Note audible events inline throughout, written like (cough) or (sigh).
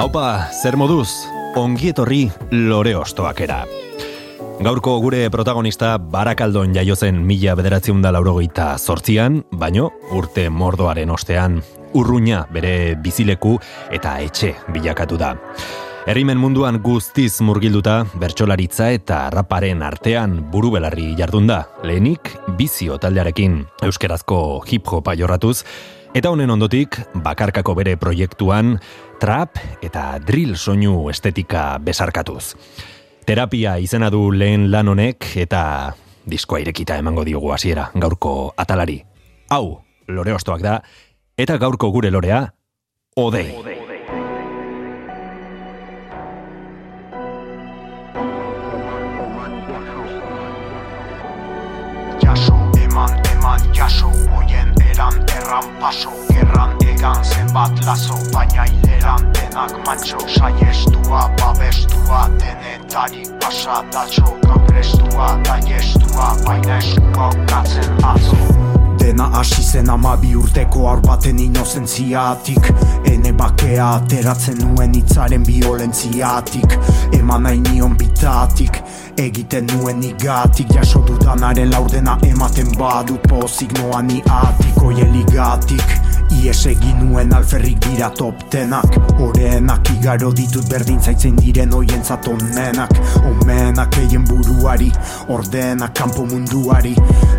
Haupa, zer moduz, ongietorri lore ostoakera. Gaurko gure protagonista barakaldon jaiozen mila bederatziun da laurogeita sortzian, baino urte mordoaren ostean urruña bere bizileku eta etxe bilakatu da. Herrimen munduan guztiz murgilduta, bertsolaritza eta raparen artean buru belarri jardun da. Lehenik, bizio taldearekin euskerazko hip-hopa jorratuz, eta honen ondotik, bakarkako bere proiektuan, trap eta drill soinu estetika besarkatuz. Terapia izena du lehen lan honek eta diskoa irekita emango diogu hasiera gaurko atalari. Hau, lore ostoak da, eta gaurko gure lorea, odei. odei. Gerran paso. Gerran egan zenbat lazo Baina hileran denak mantxo Saiestua, babestua Denetarik pasadatxo Gaprestua, daiestua Baina eskua katzen atzo Dena hasi zen ama bi urteko aur baten inozentziatik. Ene bakea ateratzen nuen itzaren violentziatik Eman nahi nion bitatik Egiten nuen igatik. Jaso dudanaren laurdena ematen badut Pozik noa ni atik Oieligatik Ies egin nuen alferrik dira toptenak Horenak igaro ditut berdin zaitzen diren oien zatonenak Omenak eien buruari Ordenak kanpo munduari.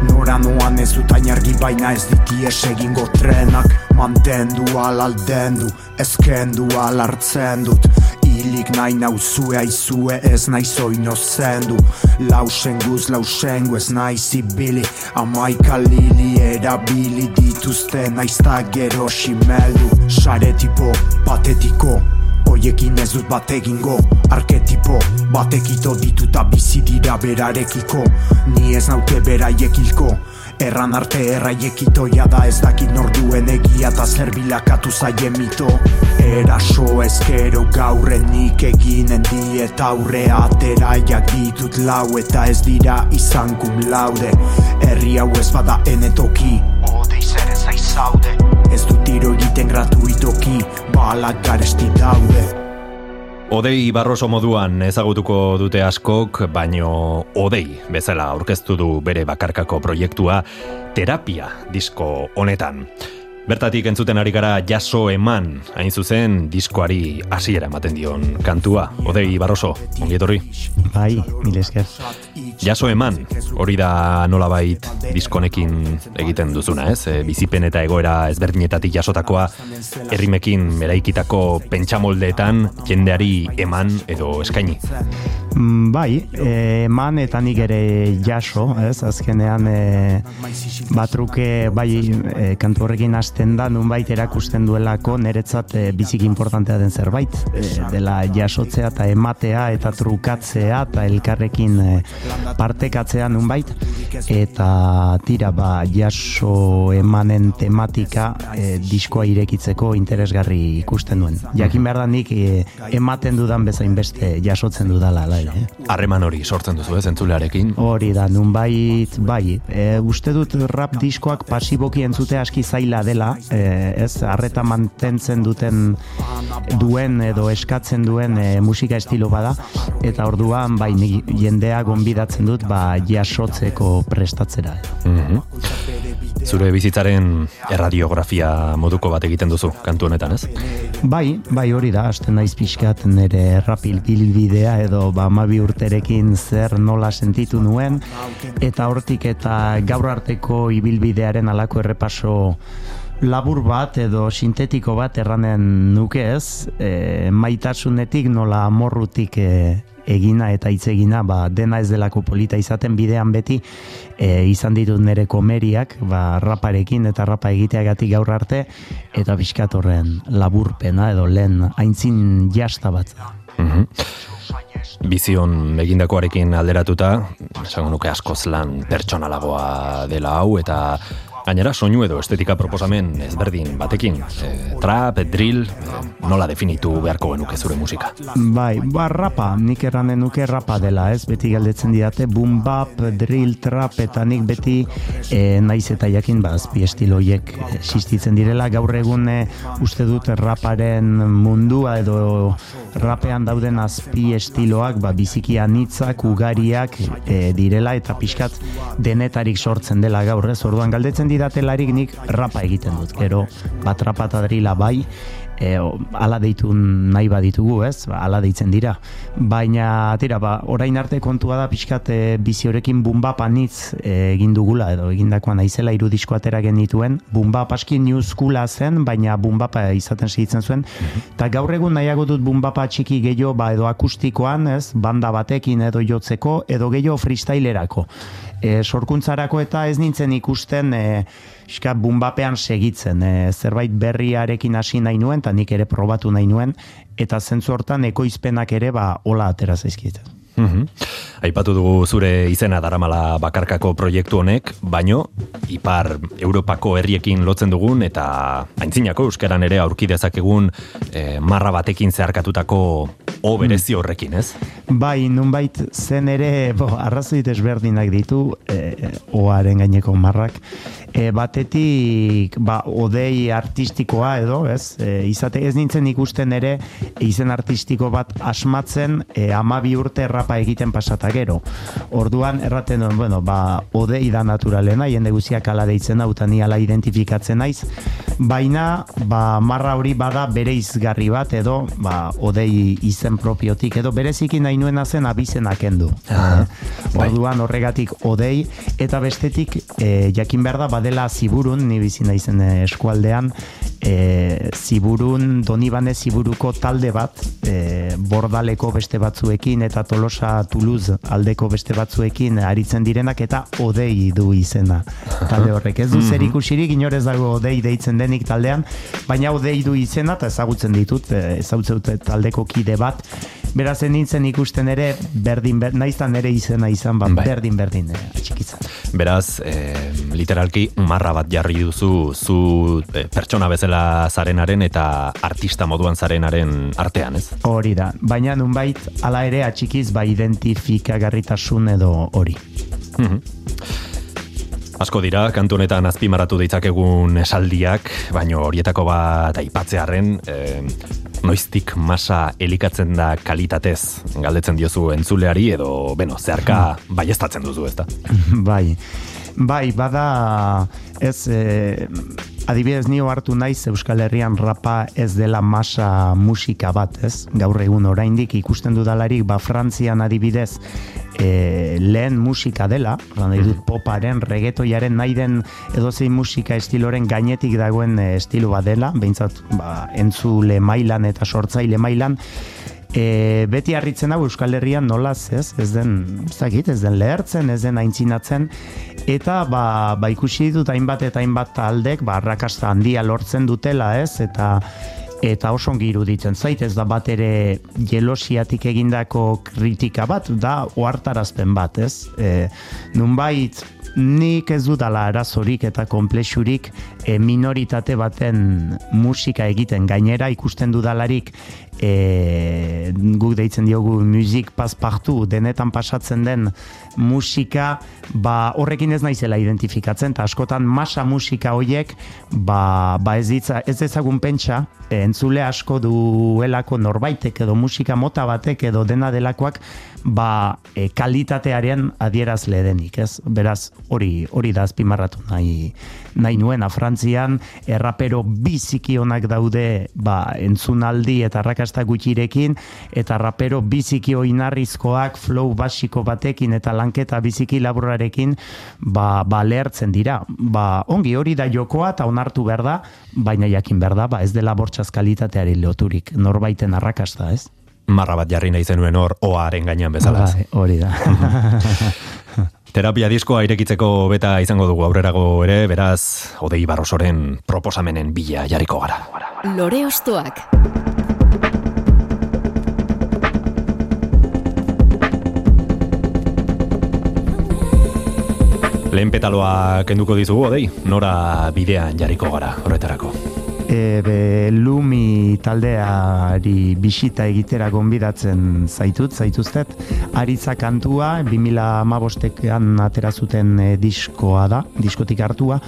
Nora noan ez dut ainargi baina ez diti es egingo trenak. Mantendu al aldendu Ezkendu al hartzen dut Ilik nahi nauzue aizue ez nahi zoino zendu. Lausen guz lausen ez nahi zibili. Amaika lili erabili dituzte naizta gero simeldu. Sare tipo patetiko Oiekin ez dut bat egingo. Arketipo batekito dituta bizi dira berarekiko. Ni ez naute beraiekilko Erran arte erraiekitoia da ez dakit norduen egia eta zer bilakatu zaie mito. Eraso ezkero gaurrenik eginen diet aurre ateraiak ditut lau eta ez dira izan kum laude. Herri hau ez bada enetoki Ode zer ez aizaude Ez dut tiro egiten gratuitoki balak garesti daude Odei barroso moduan ezagutuko dute askok, baino odei bezala aurkeztu du bere bakarkako proiektua terapia disko honetan. Bertatik entzuten ari gara jaso eman, hain zuzen diskoari hasiera ematen dion kantua. Odei Barroso, ongietorri? Bai, mil esker. Jaso eman, hori da nolabait diskonekin egiten duzuna, ez? E, bizipen eta egoera ezberdinetatik jasotakoa, herrimekin meraikitako pentsamoldeetan jendeari eman edo eskaini. Mm, bai, eman eta nik ere jaso, ez? Azkenean e, batruke bai e, kantu horrekin hasten da nunbait erakusten duelako niretzat e, bizik importantea den zerbait e, dela jasotzea eta ematea eta trukatzea eta elkarrekin e, partekatzea nunbait eta tira ba jaso emanen tematika e, diskoa irekitzeko interesgarri ikusten duen. Jakin behar da nik e, ematen dudan bezain beste jasotzen dudala la, eh? Harreman hori sortzen duzu ez entzulearekin? Hori da, nunbait bai, e, uste dut rap diskoak pasiboki entzute aski zaila dela e, ez harreta mantentzen duten duen edo eskatzen duen e, musika estilo bada eta orduan bai jendea gonbidatzen dut ba jasotzeko prestatzera. Mm Zure bizitzaren erradiografia moduko bat egiten duzu kantu honetan, ez? Bai, bai hori da, hasten naiz pixkat nire rapil bilbidea edo ba mabi urterekin zer nola sentitu nuen eta hortik eta gaur arteko ibilbidearen alako errepaso labur bat edo sintetiko bat erranen nuke ez, e, maitasunetik nola amorrutik e, egina eta hitz egina, ba, dena ez delako polita izaten bidean beti e, izan ditut nere komeriak, ba, raparekin eta rapa egiteagatik gaur arte, eta bizkatorren laburpena edo lehen aintzin jasta bat. Mhm. Bizion egindakoarekin alderatuta, esango nuke askoz lan pertsonalagoa dela hau, eta Gainera, soinu edo estetika proposamen ezberdin batekin. E, trap, drill, e, nola definitu beharko genuke zure musika? Bai, ba, rapa, nik erranen nuke rapa dela, ez? Beti galdetzen diate, boom bap, drill, trap, eta nik beti e, naiz eta jakin, ba, azpi estiloiek existitzen direla. Gaur egun uste dut raparen mundua edo rapean dauden azpi estiloak, ba, biziki anitzak, ugariak e, direla, eta pixkat denetarik sortzen dela gaur, ez? Orduan galdetzen didatelarik nik rapa egiten dut. Gero, bat rapa eta drila bai, e, ala deitu nahi baditugu, ez? Ba, ala deitzen dira. Baina, tira, ba, orain arte kontua da pixkat e, bizi horrekin bumba panitz e, egin dugula, edo egindakoa naizela irudisko atera genituen. Bumba new schoola zen, baina bumba izaten segitzen zuen. Eta gaur egun nahiago dut bumba txiki gehiago, ba, edo akustikoan, ez? Banda batekin edo jotzeko, edo gehiago freestylerako e, sorkuntzarako eta ez nintzen ikusten e, iska bumbapean segitzen. E, zerbait berriarekin hasi nahi nuen, eta nik ere probatu nahi nuen, eta zentzu hortan ekoizpenak ere ba hola atera zaizkieten. Mm Aipatu dugu zure izena daramala bakarkako proiektu honek, baino ipar Europako herriekin lotzen dugun eta aintzinako euskeran ere aurki dezakegun e, marra batekin zeharkatutako o berezi horrekin, ez? Bai, nunbait zen ere, bo, arrazoit ezberdinak ditu, e, oaren gaineko marrak, e, batetik ba, odei artistikoa edo, ez? E, izate ez nintzen ikusten ere izen artistiko bat asmatzen e, ama bi urte errapa egiten pasata gero. Orduan erraten duen, bueno, ba, odei da naturalena, jende guziak ala deitzen da, utani ala identifikatzen naiz, baina ba, marra hori bada bere izgarri bat edo ba, odei izen propiotik edo bereziki nahi nuena zen abizenak kendu. Ah, bai. Orduan horregatik odei eta bestetik e, jakin behar da badela ziburun, ni bizi naizen eh, eskualdean, e, ziburun, donibane ziburuko talde bat, e, bordaleko beste batzuekin eta tolosa Toulouse aldeko beste batzuekin aritzen direnak eta odei du izena talde horrek. Ez du zer ikusirik, inorez dago odei deitzen denik taldean, baina odei du izena eta ezagutzen ditut, ezagutzen dut taldeko kide bat, Beraz, nintzen ikusten ere, berdin, ber, naiztan ere izena izan, ba, bai. berdin, berdin, e, atxikitzen. Beraz, e, literalki, marra bat jarri duzu, zu e, pertsona bezala zarenaren eta artista moduan zarenaren artean, ez? Hori da, baina nunbait, ala ere atxikiz, ba, identifikagarritasun edo hori. Mm Asko dira, kantu honetan azpimarratu ditzakegun esaldiak, baino horietako bat aipatzearen, e, noiztik masa elikatzen da kalitatez, galdetzen diozu entzuleari, edo, beno, zeharka hmm. baiestatzen duzu, ezta? (laughs) bai, bai, bada, ez, e, adibidez nio hartu naiz Euskal Herrian rapa ez dela masa musika bat, ez? Gaur egun oraindik ikusten dudalarik, ba, Frantzian adibidez, e, lehen musika dela, nahi dut poparen, regetoiaren, nahi den edozein musika estiloren gainetik dagoen e, estilo bat dela, behintzat ba, entzule mailan eta sortzaile mailan, E, beti harritzen hau Euskal Herrian nolaz, ez? Ez den, ez ez den lehertzen, ez den aintzinatzen eta ba, ba ikusi ditut hainbat eta hainbat taldek ba arrakasta handia lortzen dutela, ez? Eta eta oso ongi iruditzen zait ez da bat ere jelosiatik egindako kritika bat da ohartarazpen bat, ez? E, nunbait nik ez dudala arazorik eta komplexurik e, minoritate baten musika egiten gainera ikusten dudalarik e, guk deitzen diogu musik paspartu denetan pasatzen den musika ba horrekin ez naizela identifikatzen eta askotan masa musika hoiek ba, ba ez ditza ez ezagun pentsa entzule asko duelako norbaitek edo musika mota batek edo dena delakoak ba e, kalitatearen adierazle denik, ez? Beraz, hori hori da azpimarratu nahi nahi nuena Frantzian errapero biziki onak daude ba entzunaldi eta arrakasta gutxirekin, eta rapero biziki oinarrizkoak flow basiko batekin eta lanketa biziki laburrarekin ba, ba lehertzen dira. Ba, ongi hori da jokoa eta onartu behar da, baina jakin behar da, ba, ez dela bortxaz kalitateari loturik, norbaiten arrakasta, ez? Marra bat jarri nahi zenuen hor, oaren gainean bezala. Bai, hori da. (laughs) Terapia diskoa irekitzeko beta izango dugu aurrerago ere, beraz, Odei Barrosoren proposamenen bila jarriko gara. Lore ostoak. Lehen petaloa kenduko dizugu, Odei, nora bidean jarriko gara horretarako e, be, lumi taldeari bisita egitera gonbidatzen zaitut, zaituztet. Aritza kantua, 2008an atera zuten e, diskoa da, diskotik hartua.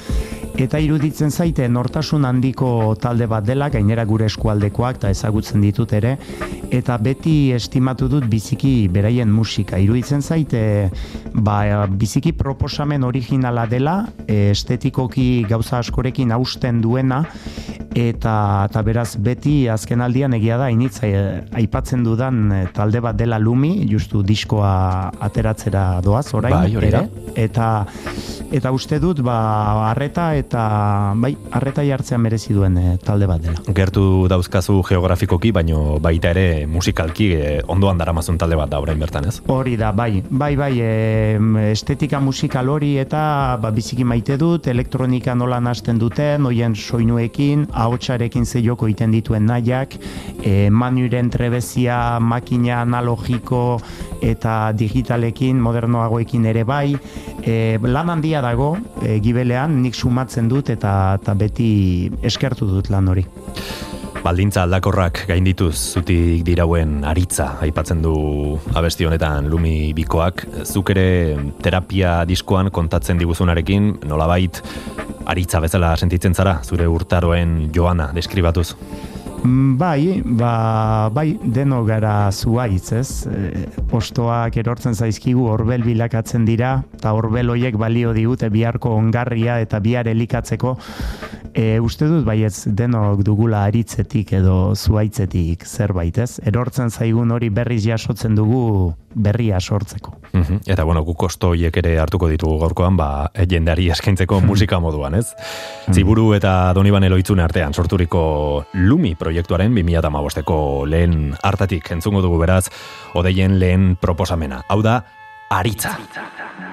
Eta iruditzen zaite nortasun handiko talde bat dela, gainera gure eskualdekoak eta ezagutzen ditut ere. Eta beti estimatu dut biziki beraien musika. Iruditzen zaite ba, biziki proposamen originala dela, e, estetikoki gauza askorekin hausten duena, eta eta beraz beti azken aldian egia da initza eh, aipatzen dudan eh, talde bat dela Lumi justu diskoa ateratzera doaz orain bai, ere. Eta eta uste dut ba harreta eta bai harreta jartzea merezi duen eh, talde bat dela. Gertu dauzkazu geografikoki baino baita ere musikalki e, ondoan daramazun talde bat da orain bertan ez? Hori da bai. Bai bai estetika musikal hori eta ba, biziki maite dut elektronika nola hasten duten hoien soinuekin ahotsarekin ze joko iten dituen nahiak, e, manuren trebezia makina analogiko eta digitalekin, modernoagoekin ere bai, e, lan handia dago, e, gibelean, nik sumatzen dut eta, eta beti eskertu dut lan hori. Baldintza aldakorrak gaindituz zutik dirauen aritza aipatzen du abesti honetan lumi bikoak. Zuk ere terapia diskoan kontatzen diguzunarekin nolabait aritza bezala sentitzen zara zure urtaroen joana deskribatuz. Mm, bai, ba, bai, deno gara zuaitz, ez? E, postoak erortzen zaizkigu horbel bilakatzen dira, eta horbel hoiek balio digute biharko ongarria eta bihar elikatzeko. E, uste dut, bai ez, denok dugula aritzetik edo zuaitzetik zerbait, ez? Erortzen zaigun hori berriz jasotzen dugu berria sortzeko. Mhm. Eta bueno, guk kosto hiek ere hartuko ditugu gaurkoan, ba, jendari eskaintzeko (laughs) musika moduan, ez? Mhm. Ziburu eta Doniban Eloitzune artean sorturiko Lumi proiektuaren 2015eko lehen hartatik entzungo dugu beraz, odeien lehen proposamena. Hau da, aritza. beti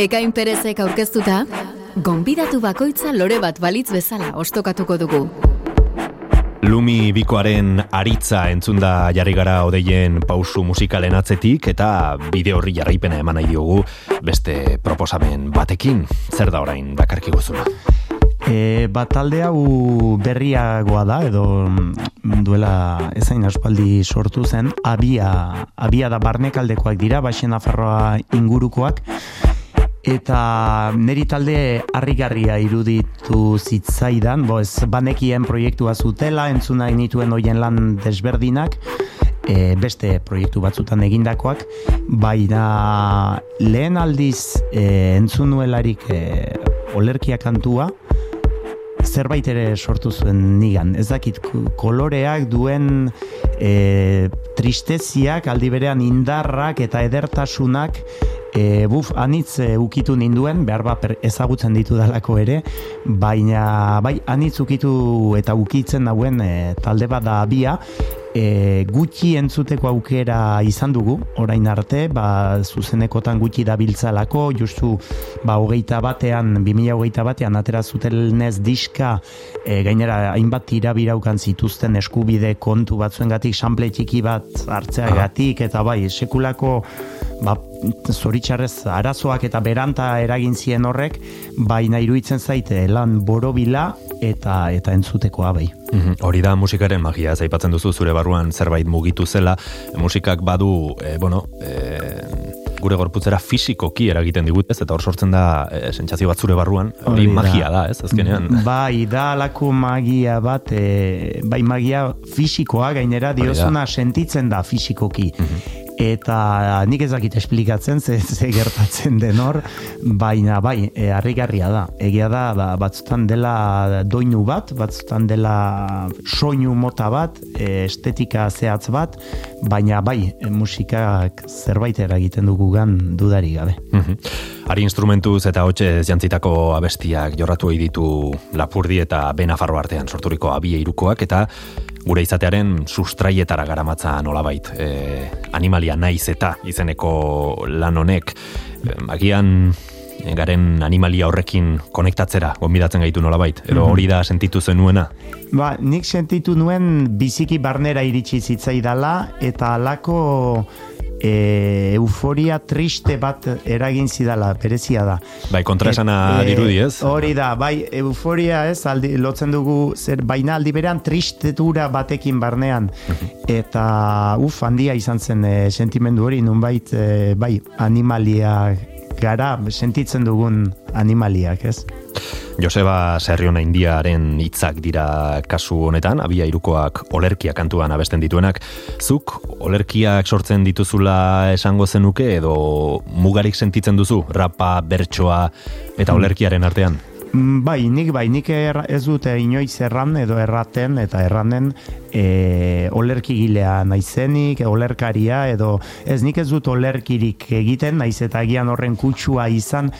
Ekain Perezek aurkeztuta, gonbidatu bakoitza lore bat balitz bezala ostokatuko dugu. Lumi bikoaren aritza entzunda jarri gara odeien pausu musikalen atzetik eta bide horri jarraipena eman nahi diogu beste proposamen batekin. Zer da orain dakarki gozuna? E, bat talde hau berriagoa da, edo mm, duela ezain aspaldi sortu zen, abia, abia da barnekaldekoak dira, baxen afarroa ingurukoak, eta neri talde harrigarria iruditu zitzaidan, bo ez banekien proiektua zutela, entzuna inituen hoien lan desberdinak, e, beste proiektu batzutan egindakoak, baina lehen aldiz e, entzunuelarik e, olerkia kantua, zerbait ere sortu zuen nigan. Ez dakit koloreak duen e, tristeziak, aldi berean indarrak eta edertasunak e, buf, anitz e, ukitu ninduen, behar ba ezagutzen ditu dalako ere, baina bai, anitz ukitu eta ukitzen dauen e, talde bat da abia, e, gutxi entzuteko aukera izan dugu, orain arte, ba, zuzenekotan gutxi dabiltzalako, justu ba, hogeita batean, 2000 hogeita batean, atera zutelnez diska, e, gainera, hainbat tirabiraukan zituzten eskubide kontu batzuengatik, sample txiki bat hartzeagatik, eta bai, sekulako ba, zoritxarrez arazoak eta beranta eragin zien horrek, baina iruditzen zaite lan borobila eta eta entzutekoa bai. Mhm, hori da musikaren magia, zaipatzen duzu zure barruan zerbait mugitu zela, musikak badu, e, bueno, e, gure gorputzera fisikoki eragiten digut, ez? Eta hor sortzen da e, sentsazio bat zure barruan, hori magia da, ez? Azkenean. (laughs) Bai, da alako magia bat, e, bai magia fisikoa gainera diozuna sentitzen da fisikoki. Mhm eta nik ez dakit esplikatzen ze, ze gertatzen den hor, baina bai, e, harrigarria da. Egia da, ba, batzutan dela doinu bat, batzutan dela soinu mota bat, e, estetika zehatz bat, baina bai, e, musikak zerbait eragiten dugu gan dudari gabe. Mhm. Ari instrumentuz eta hotxe jantzitako abestiak jorratu ditu Lapurdi eta Benafarro artean sorturiko abie irukoak eta gure izatearen sustraietara garamatza nolabait e, animalia naiz eta izeneko lan honek e, agian garen animalia horrekin konektatzera gonbidatzen gaitu nolabait edo mhm. hori da sentitu zenuena Ba, nik sentitu nuen biziki barnera iritsi zitzaidala eta alako e, euforia triste bat eragin zidala, berezia da. Bai, kontraesana e, dirudi, ez? Hori da, bai, euforia ez, aldi, lotzen dugu, zer, baina aldi berean tristetura batekin barnean. Mhm. Eta, uf, handia izan zen e, sentimendu hori, nunbait, e, bai, animalia gara, sentitzen dugun animaliak, ez? Joseba Serriona Indiaren hitzak dira kasu honetan, abia irukoak olerkiak kantuan abesten dituenak. Zuk olerkiak sortzen dituzula esango zenuke edo mugarik sentitzen duzu rapa, bertsoa eta hmm. olerkiaren artean? Mm, bai, nik bai, nik ez dute inoiz erran edo erraten eta erranen e, olerki gilea naizenik, olerkaria edo ez nik ez dut olerkirik egiten, naiz eta agian horren kutsua izan.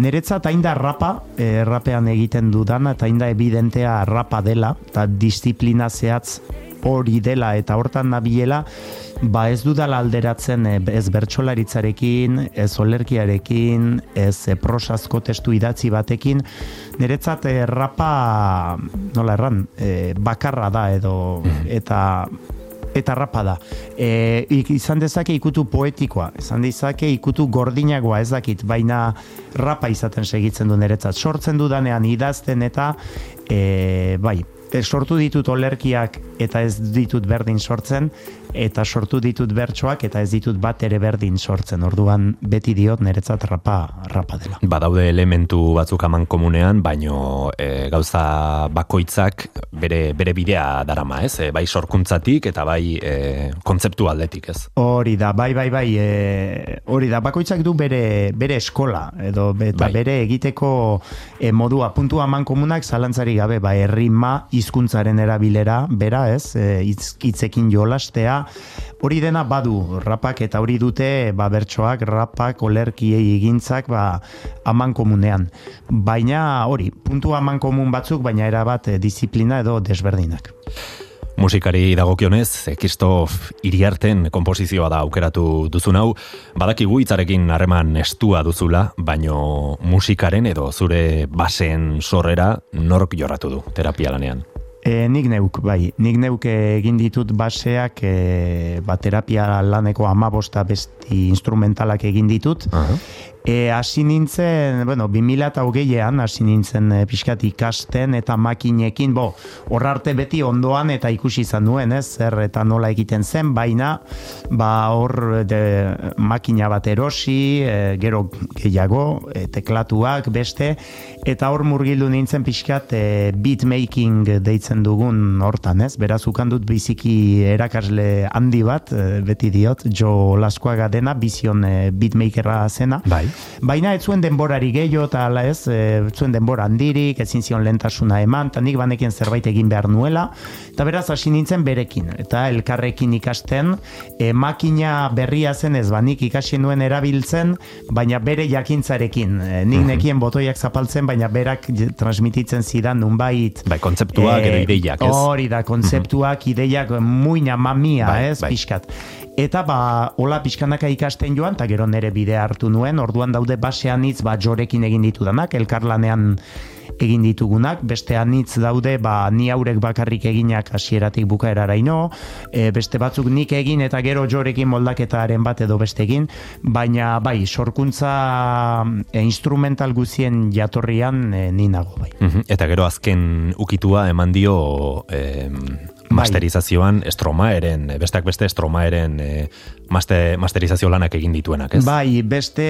Neretzat hainda rapa, e, rapean egiten dudana eta hainda evidentea rapa dela, eta disiplina zehatz hori dela eta hortan nabiela, ba ez dudala alderatzen eh, ez bertsolaritzarekin, ez olerkiarekin, ez e, prosazko testu idatzi batekin, niretzat e, rapa, nola erran, bakarra da edo, mm. eta eta rapa da. E, izan dezake ikutu poetikoa, izan dezake ikutu gordinagoa ez dakit, baina rapa izaten segitzen du niretzat. Sortzen dudanean idazten eta e, bai, sortu ditut olerkiak eta ez ditut berdin sortzen, eta sortu ditut bertsoak eta ez ditut bat ere berdin sortzen. Orduan beti diot niretzat rapa, rapa dela. Badaude elementu batzuk aman komunean, baino e, gauza bakoitzak bere, bere bidea darama, ez? E, bai sorkuntzatik eta bai e, kontzeptu aldetik, ez? Hori da, bai, bai, bai, e, hori da, bakoitzak du bere, bere eskola, edo eta bai. bere egiteko e, modua, puntu aman komunak zalantzari gabe, bai, errima, hizkuntzaren erabilera, bera, ez? E, hitzekin jolastea, hori dena badu rapak eta hori dute ba bertsoak rapak olerkiei egintzak ba aman komunean baina hori puntu aman komun batzuk baina era bat e, disiplina edo desberdinak. Musikari dagokionez, Kristof Iriarten konposizioa da aukeratu duzun hau, badakigu hitzarekin harreman estua duzula, baino musikaren edo zure basen sorrera nork jorratu du terapia lanean. E, nik neuk, bai, nik neuk egin ditut baseak e, ba, terapia laneko amabosta besti instrumentalak egin ditut. E, hasi nintzen, bueno, 2000 eta hogeian hasi nintzen e, pixkat ikasten eta makinekin, bo, hor arte beti ondoan eta ikusi izan nuen, ez, zer eta nola egiten zen, baina, ba, hor de, makina bat erosi, e, gero gehiago, e, teklatuak, beste, eta hor murgildu nintzen pixkat e, beatmaking deitzen dugun hortan, ez, beraz ukandut biziki erakasle handi bat, e, beti diot, jo laskoaga dena, bizion e, beatmakera zena, Bai. Baina ez zuen denborari gehiago eta ala ez, e, zuen denbora handirik, ezin zion lentasuna eman, eta nik banekien zerbait egin behar nuela, eta beraz hasi nintzen berekin, eta elkarrekin ikasten, e, makina berria zen ez, ba, nik ikasi nuen erabiltzen, baina bere jakintzarekin, e, nik nekien botoiak zapaltzen, baina berak transmititzen zidan nunbait, Bai, kontzeptuak edo Eh, ideiak, ez? Hori da, kontzeptuak, ideiak, muina mamia, Bai, ez, bai. pixkat. Eta ba, hola pixkanaka ikasten joan, eta gero nere bidea hartu nuen, orduan daude basean hitz, ba, jorekin egin ditudanak, elkarlanean egin ditugunak, beste anitz daude, ba, ni haurek bakarrik eginak hasieratik bukaeraraino, e, beste batzuk nik egin eta gero jorekin moldaketaren bat edo beste egin, baina bai, sorkuntza e, instrumental guzien jatorrian e, ni nago bai. Eta gero azken ukitua eman dio em, masterizazioan estromaeren, eh, besteak beste estromaeren eh, maste, masterizazio lanak egin dituenak, ez? Bai, beste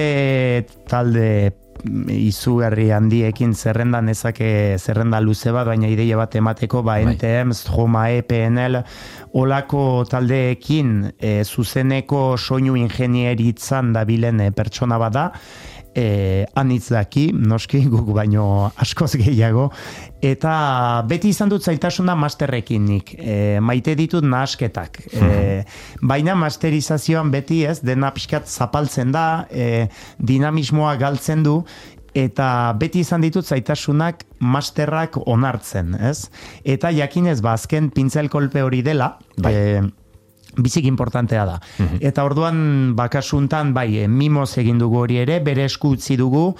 talde izugarri handiekin zerrenda nezake zerrenda luze bat, baina ideia bat emateko, ba, Bai. NTM, Stromae, PNL, olako taldeekin e, zuzeneko soinu ingenieritzan dabilen e, pertsona bada, e, anitz daki, noski (laughs) guk baino askoz gehiago, eta beti izan dut zaitasuna masterrekin nik, e, maite ditut nahasketak, e, baina masterizazioan beti ez, dena pixkat zapaltzen da, e, dinamismoa galtzen du, eta beti izan ditut zaitasunak masterrak onartzen, ez? Eta jakinez, ba, azken pintzel kolpe hori dela, Bai. e, bizik importantea da. Eta orduan bakasuntan bai, eh, mimoz egin dugu hori ere, bere esku utzi dugu,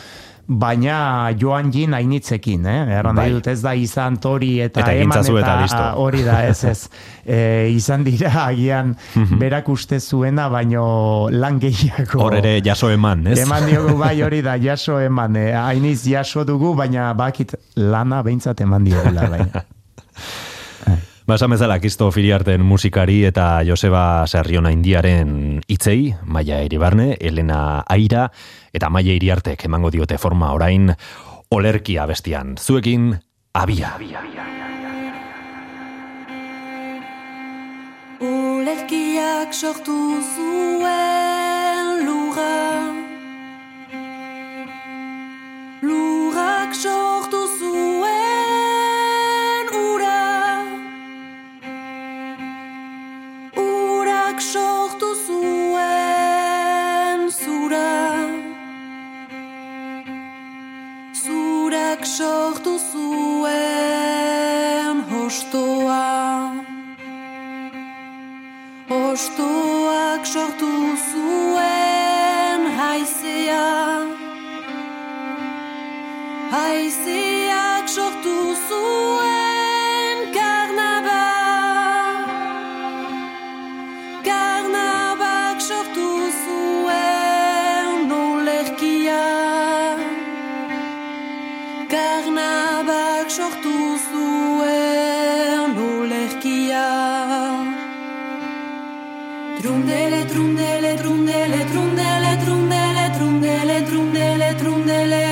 baina joan jin hainitzekin, eh? Erran Bai. dut ez da izan tori eta, Eta eman eta eta (laughs) hori da, ez ez. (laughs) E, izan dira agian berak uste zuena, baino lan gehiago. Hor ere jaso eman, ez? Eman diogu bai hori da, (laughs) jaso eman, eh, hainiz jaso dugu, baina bakit lana behintzat eman diogula, baina. Ba, esan bezala, Kisto Firiarten musikari eta Joseba Serriona Indiaren itzei, Maia Iribarne, Elena Aira eta Maia Iriartek emango diote forma orain olerkia bestian. Zuekin, abia. Olerkiak sortu zuen lura Lurak sortu zuen Zurak sortu zuen hostoa. Ostoak sortu zuen haizea. Haizeak sortu zuen Trundele, trundele, trundele, trundele, trundele, trundele, trundele, trundele.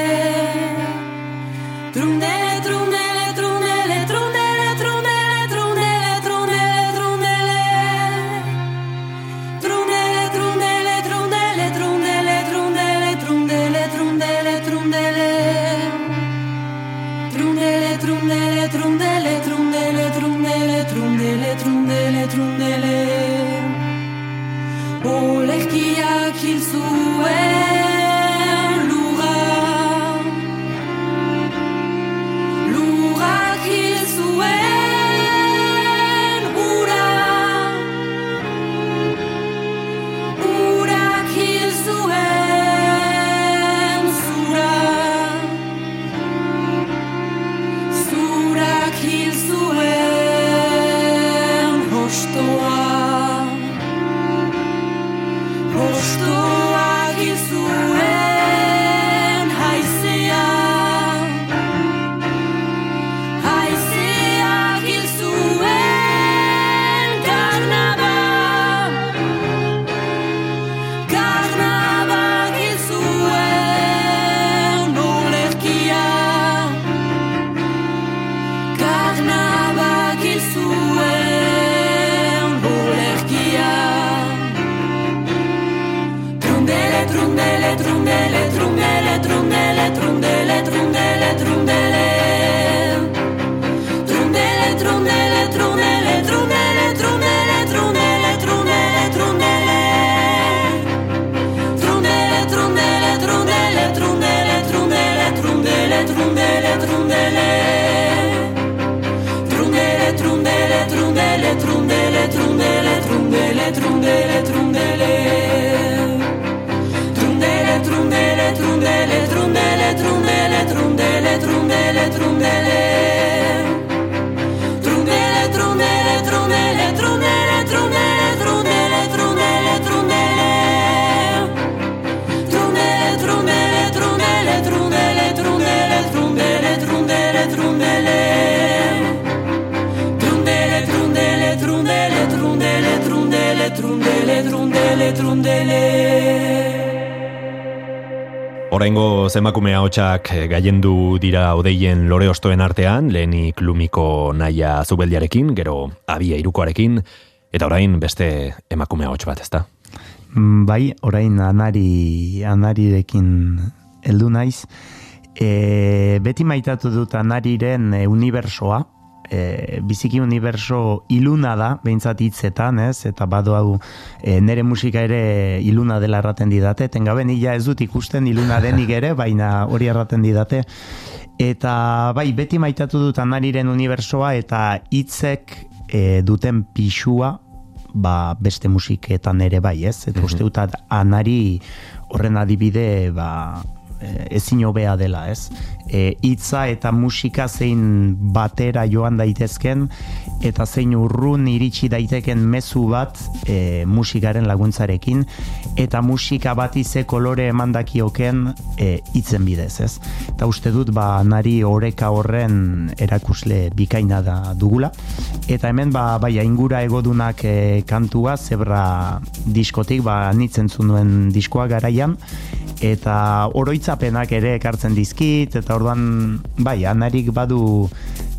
Trundele, trundele, trundele, Zemakume ahotsak gaiendu dira odeien lore ostoen artean, lehenik lumiko naia zubeldiarekin, gero abia irukoarekin, eta orain beste emakume ahots bat, ezta? Mm, Bai, orain anari, anarirekin heldu naiz. E, beti maitatu dut anariren unibersoa, e, biziki uniberso iluna da, behintzat hitzetan, ez? Eta badu hau e, nere musika ere iluna dela erraten didate, tengabe nila ez dut ikusten iluna denik ere, baina hori erraten didate. Eta bai, beti maitatu dut anariren unibersoa eta hitzek e, duten pixua ba, beste musiketan ere bai, ez? Eta uste dut anari horren adibide ba, e, ezin hobea dela, ez? E, hitza eta musika zein batera joan daitezken eta zein urrun iritsi daiteken mezu bat e, musikaren laguntzarekin eta musika bati ze kolore emandakioken e, hitzen bidez, ez? Eta uste dut ba nari oreka horren erakusle bikaina da dugula eta hemen ba bai aingura egodunak e, kantua zebra diskotik ba nitzen nuen diskoa garaian eta oroitzapenak ere ekartzen dizkit eta orduan bai anarik badu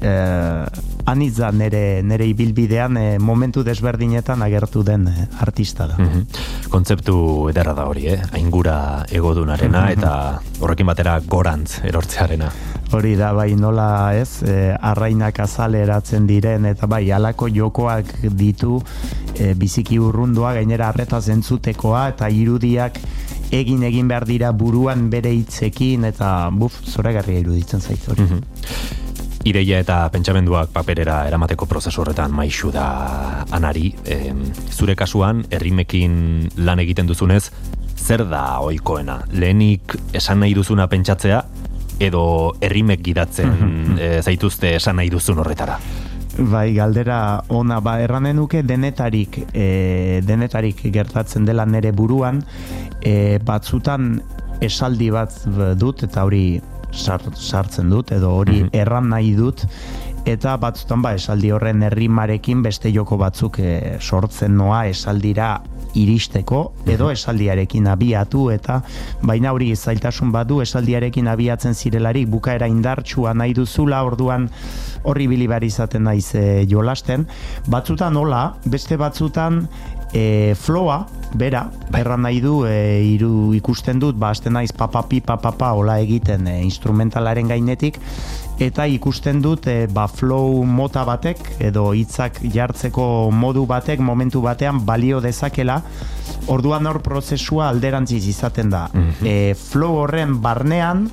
eh, anitza nere, nere ibilbidean eh, momentu desberdinetan agertu den eh, artista da. Mhm. Kontzeptu ederra da hori, eh? Aingura egodunarena eta horrekin batera gorantz erortzearena. Hori da, bai, nola ez, e, arrainak azaleratzen diren, eta bai, halako jokoak ditu e, biziki urrundua, gainera arretaz entzutekoa, eta irudiak egin egin behar dira buruan bere hitzekin, eta buf, zoragarria iruditzen zait hori. Mhm. Ideia eta pentsamenduak paperera eramateko prozesu horretan maixu da anari. Em, zure kasuan, errimekin lan egiten duzunez, zer da ohikoena? Lehenik esan nahi duzuna pentsatzea, edo errimek gidatzen e, zaituzte esan nahi duzun horretara? Bai, galdera ona. Ba erranen nuke denetarik e, denetarik gertatzen dela nere buruan. E, batzutan esaldi bat dut eta hori sar, sartzen dut edo hori Mhm. erran nahi dut. Eta batzutan ba esaldi horren errimarekin beste joko batzuk e, sortzen noa esaldira iristeko edo esaldiarekin abiatu eta baina hori zailtasun badu esaldiarekin abiatzen zirelarik bukaera indartsua nahi duzula orduan horri bilibari izaten naiz e, jolasten. Batzutan hola beste batzutan e, floa bera erran nahi du e, iru ikusten dut ba naiz papapi papapa hola egiten e, instrumentalaren gainetik eta ikusten dut e, ba flow mota batek edo hitzak jartzeko modu batek momentu batean balio dezakela orduan hor prozesua alderantziz izaten da. E, flow horren barnean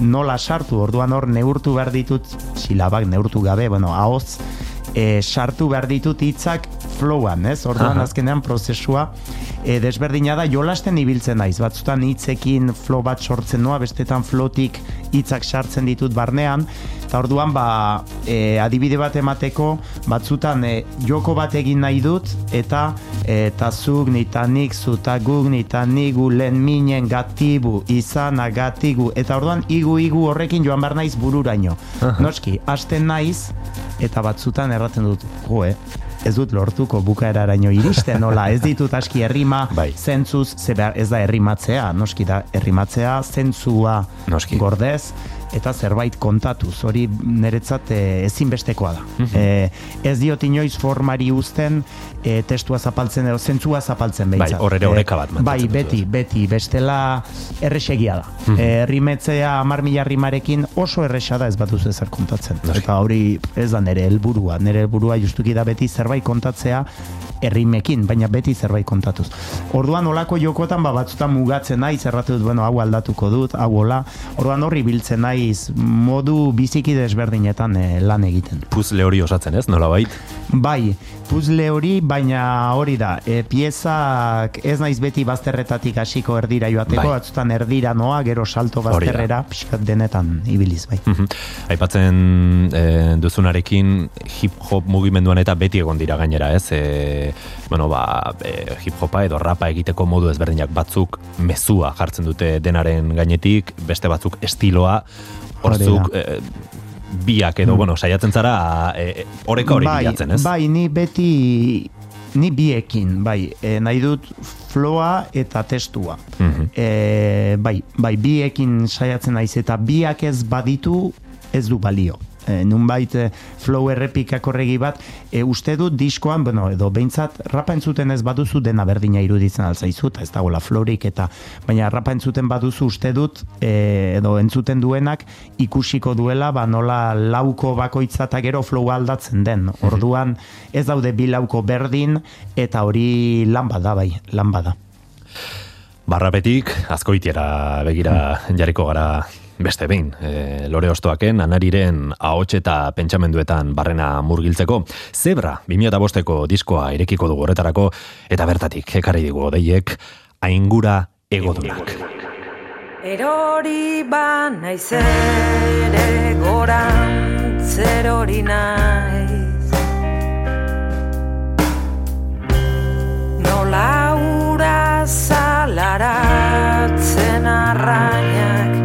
nola sartu? Orduan hor neurtu behar ditut silabak neurtu gabe bueno ahoz e, sartu behar ditut hitzak flowan, ez? Orduan Aha. azkenean prozesua e, desberdina da jolasten ibiltzen naiz. Batzutan hitzekin flow bat sortzen noa, bestetan flotik hitzak sartzen ditut barnean, eta orduan ba e, adibide bat emateko batzutan e, joko bat egin nahi dut eta e, eta zuk nita nik zuta guk nita nigu lehen minen gatibu izana gatigu eta orduan igu igu horrekin joan behar naiz bururaino. Noski, hasten naiz eta batzutan erraten dut, jo, eh, ez dut lortuko bukaeraraino iristen, (laughs) nola, ez ditut aski errima, Bai. zentzuz, ze behar, ez da errimatzea, noski da, errimatzea, zentzua Noski. gordez, eta zerbait kontatuz, hori niretzat e, ezinbestekoa da. e, ez diot inoiz formari uzten e, testua zapaltzen edo zentzua zapaltzen Bai, behintzat. hor ere oreka bat Bai, beti, beti, bestela erresegia da. Mhm. E, rimetzea amar mila rimarekin oso erresa da ez bat duzu ezer kontatzen. Noski. Eta hori ez da nere helburua, nere helburua justuki da beti zerbait kontatzea errimekin, baina beti zerbait kontatuz. Orduan olako jokotan ba batzutan mugatzen naiz, erratu dut, bueno, hau aldatuko dut, hau hola. Orduan horri biltzen naiz modu biziki desberdinetan eh, lan egiten. Puzle hori osatzen ez, nola bait? Bai, puzle hori, baina hori da, e, piezak ez naiz beti bazterretatik hasiko erdira joateko, Bai. batzutan erdira noa, gero salto bazterrera, pixkat denetan ibiliz, bai. Mhm. Aipatzen e, duzunarekin hip-hop mugimenduan eta beti egon dira gainera, ez? E, bueno, ba, e, hip-hopa edo rapa egiteko modu ezberdinak batzuk mezua jartzen dute denaren gainetik, beste batzuk estiloa. Horzuk e, biak edo, bueno, saiatzen zara e, oreka hori bai, bilatzen, ez? Bai, ni beti ni biekin, bai, e, nahi dut floa eta testua. Mhm. E, bai, bai, biekin saiatzen naiz eta biak ez baditu ez du balio. E, nunbait e, flow errepikak horregi bat, e, uste dut diskoan, bueno, edo behintzat rapa entzuten ez baduzu dena berdina iruditzen alzaizu, eta ez dagoela florik, eta baina rapa entzuten baduzu uste dut, e, edo entzuten duenak ikusiko duela, ba nola lauko bakoitza eta gero flow aldatzen den. Orduan ez daude bi lauko berdin, eta hori lan bada bai, lan bada. Barrapetik, azkoitiera begira jarriko gara beste behin. E, lore ostoaken, anariren ahots eta pentsamenduetan barrena murgiltzeko. Zebra, 2005ko diskoa irekiko dugu horretarako, eta bertatik, ekarri digu deiek, aingura egodunak. Erori ba naiz ere gorantzer hori naiz Nola ura zalaratzen arrainak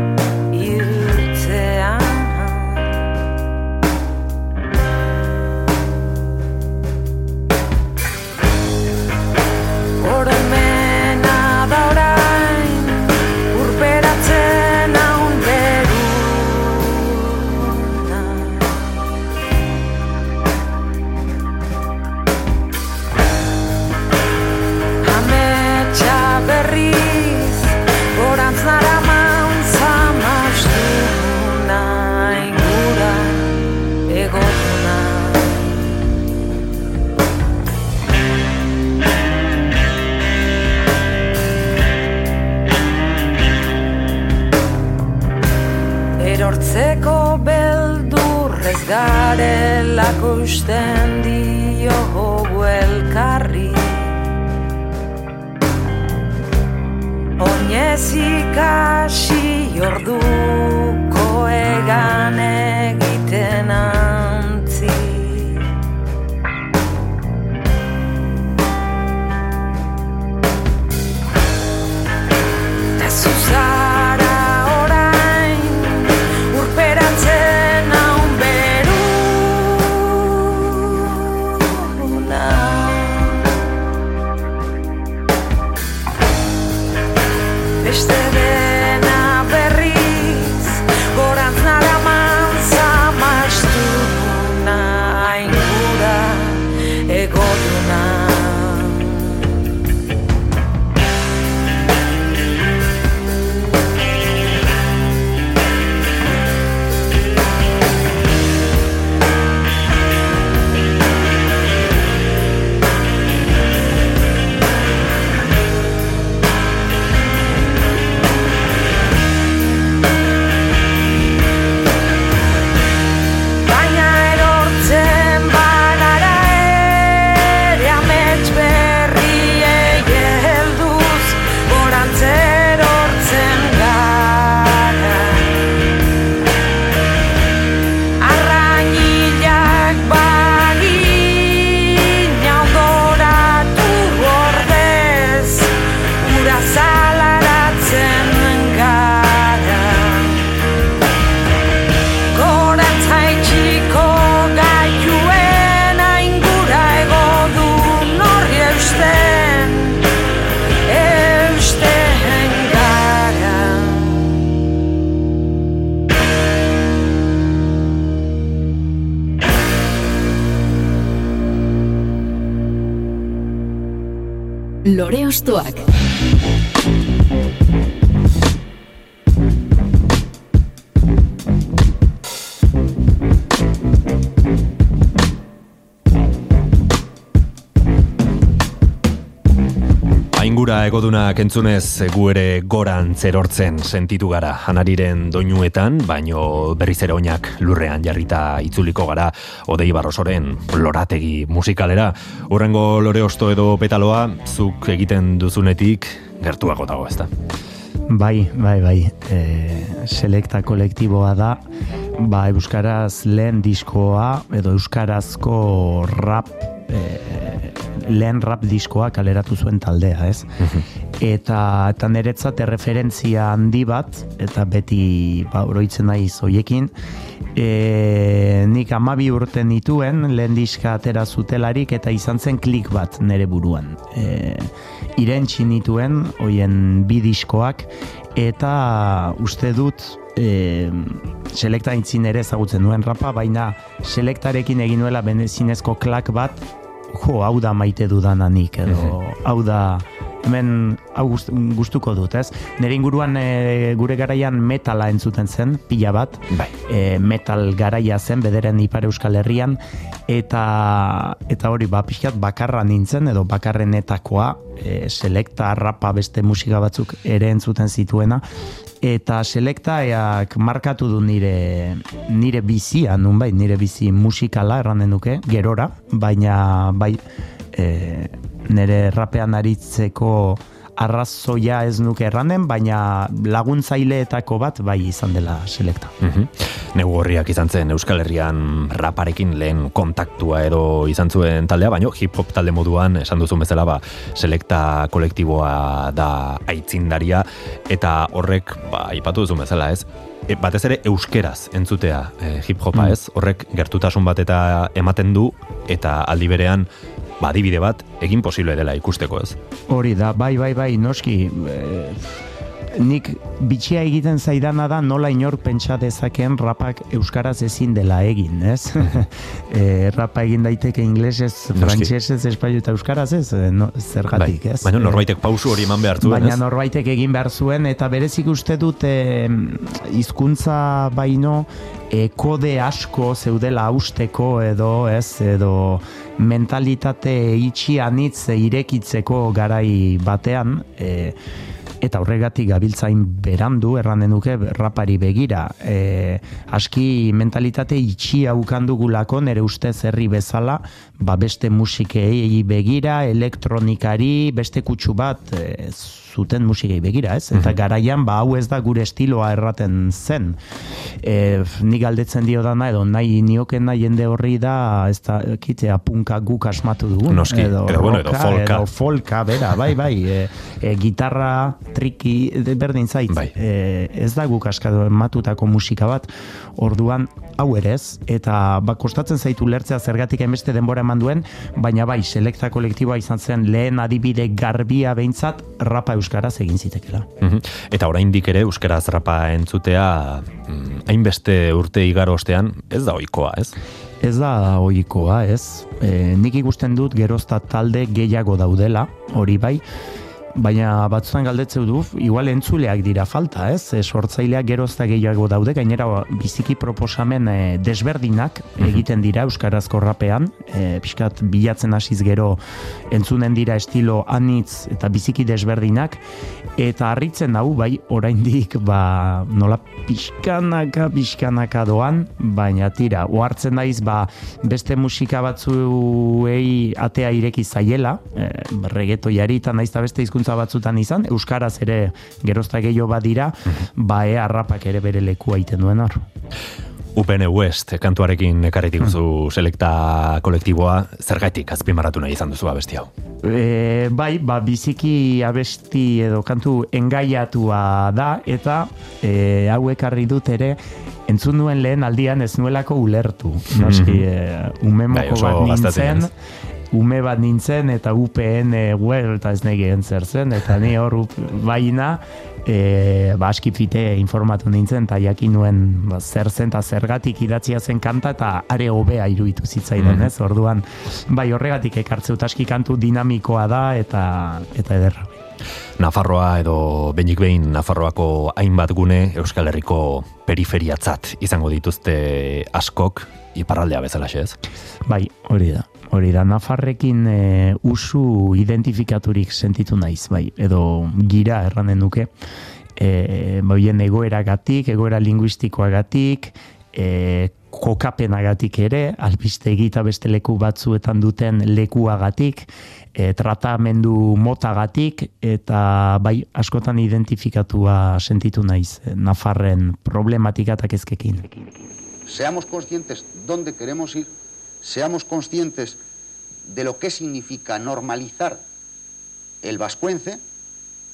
garelako usten diogu elkarri. Oinez ikasi orduko egan egiten Egodunak entzunez gu ere goran zerortzen sentitu gara janariren doinuetan, baino berriz ere oinak lurrean jarrita itzuliko gara odei barrosoren lorategi musikalera. Urrengo lore osto edo petaloa, zuk egiten duzunetik gertuago dago, ezta? Bai, bai, bai. E, selekta kolektiboa da, ba, Euskaraz lehen diskoa, edo Euskarazko rap, e, lehen rap diskoa kaleratu zuen taldea, ez? Eta, eta niretzat erreferentzia handi bat, eta beti ba, oroitzen naiz hoiekin, E, nik amabi urte nituen, lehen diska atera zutelarik eta izan zen klik bat nere buruan. E, irentxi nituen, hoien bi diskoak, eta uste dut e, selekta intzin ere ezagutzen nuen rapa, baina selektarekin egin nuela benezinezko klak bat, jo, hau da maite dudananik, edo hau da hemen hau gust- gustuko dut, ez? Nere inguruan e, gure garaian metala entzuten zen, pila bat, Bai. e, metal garaia zen bederen ipar euskal herrian eta eta hori ba pixkat bakarra nintzen edo bakarrenetakoa e, selekta rapa beste musika batzuk ere entzuten zituena eta selektaak markatu du nire nire bizia nunbait nire bizi musikala erranen nuke gerora baina bai e, nire rapean aritzeko arrazoia ez nuke erranen, baina laguntzaileetako bat bai izan dela selekta. Mhm. Negu horriak izan zen Euskal Herrian raparekin lehen kontaktua edo izan zuen taldea, baino hip-hop talde moduan esan duzun bezala ba, selekta kolektiboa da aitzindaria eta horrek ba, ipatu duzun bezala ez, e, batez ere euskeraz entzutea e, hip-hopa ez, horrek gertutasun bat eta ematen du eta aldi berean ba, adibide bat egin posible dela ikusteko ez. Hori da, bai, bai, bai, noski, e, nik bitxia egiten zaidana da nola inor pentsa dezakeen rapak euskaraz ezin dela egin, ez? (laughs) e, rapa egin daiteke inglesez, frantsesez, espaio eta euskaraz ez, e, no, zergatik, bai. ez? Baina E, norbaitek pausu hori eman behar zuen, Baina norbaitek egin behar zuen, eta berezik uste dut e, hizkuntza baino e, kode asko zeudela hausteko edo ez, edo mentalitate itxi anitz irekitzeko garai batean, e, eta horregatik gabiltzain berandu erranen nuke rapari begira. E, aski mentalitate itxi haukandugulako nere ustez herri bezala, ba beste musikei begira, elektronikari, beste kutsu bat e, zuten musikei begira, ez? Eta garaian ba hau ez da gure estiloa erraten zen. E, nik galdetzen dio dana edo nahi niokena jende horri da ez da kitzea punka guk asmatu dugun Noski, edo, bueno, edo folka. edo folka, bera, bai, bai, e, e, gitarra, triki, berdin zait, Bai. e, ez da guk askatu matutako musika bat, orduan hau ere ez, eta ba, kostatzen zaitu lertzea zergatik hainbeste denbora eman duen, baina bai, selekta kolektiboa izan zen lehen adibide garbia behintzat rapa euskaraz egin zitekela. Mhm. Eta oraindik ere euskaraz rapa entzutea mm, hainbeste urte igaro ostean ez da ohikoa, ez? Ez da ohikoa, ez? E, nik ikusten dut gerozta talde gehiago daudela, hori bai, baina batzutan galdetzeu du, igual entzuleak dira falta, ez? E, sortzaileak gerozta gehiago daude, gainera biziki proposamen e, desberdinak egiten dira euskarazko rapean, e, pixkat bilatzen hasiz gero entzunen dira estilo anitz eta biziki desberdinak, eta harritzen hau, bai, oraindik ba, nola pixkanaka, pixkanaka doan, baina tira, ohartzen naiz, ba, beste musika batzuei atea ireki zaiela, e, reggaetoiari eta naiz eta beste hizkuntza batzutan izan, euskaraz ere gerozta gehiago badira, ba, ea rapak ere bere lekua egiten duen hor. UPN West kantuarekin ekarritik duzu selekta kolektiboa, zergaitik azpimarratu nahi izan duzu abesti hau. E, bai, ba, biziki abesti edo kantu engaiatua da, eta e, hau ekarri dut ere, entzun nuen lehen aldian ez nuelako ulertu. Noski, e, ume Bai, moko oso bat nintzen, ume bat nintzen, eta UPN well, eta ez negeen zer zen, eta ni hor up- baina, e, ba, fite informatu nintzen, eta jakin nuen ba, zer zen, eta zergatik idatzia zen kanta, eta are hobea iruditu zitzaidan, ez? Orduan, bai, horregatik ekartzeut aski kantu dinamikoa da, eta, eta ederra. Nafarroa edo benik behin Nafarroako hainbat gune Euskal Herriko periferiatzat izango dituzte askok iparraldea bezalaxe ez? Bai, hori da. Hori da, Nafarrekin e, usu identifikaturik sentitu naiz, bai, edo gira erranen nuke, e, boien egoeragatik, egoera linguistikoagatik, e, kokapenagatik ere, albistegi eta beste leku batzuetan duten lekuagatik, e, tratamendu motagatik, eta bai, askotan identifikatua sentitu naiz, Nafarren problematika eta seamos conscientes dónde queremos ir, seamos conscientes de lo que significa normalizar el vascuence,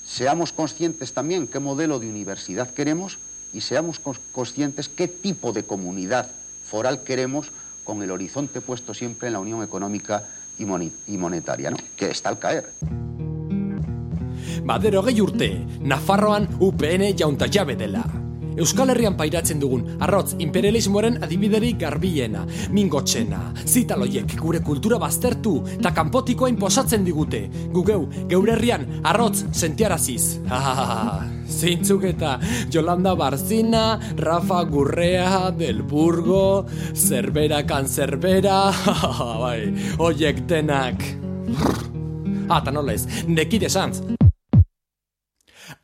seamos conscientes también qué modelo de universidad queremos y seamos conscientes qué tipo de comunidad foral queremos con el horizonte puesto siempre en la Unión Económica y Monetaria, ¿no? que está al caer. Badero gehi urte, Nafarroan UPN jaunta jabe dela. Euskal Herrian pairatzen dugun arrotz imperialismoaren adibiderik garbiena, mingotxena, zitaloiek gure kultura baztertu eta kanpotikoa inposatzen digute. Gugeu, geure herrian arrotz sentiaraziz. Ah, zeintzuk eta Jolanda Barzina, Rafa Gurrea, Del Burgo, Zerbera Kanzerbera, bai, oiek denak. Ah, eta nola ez, nekide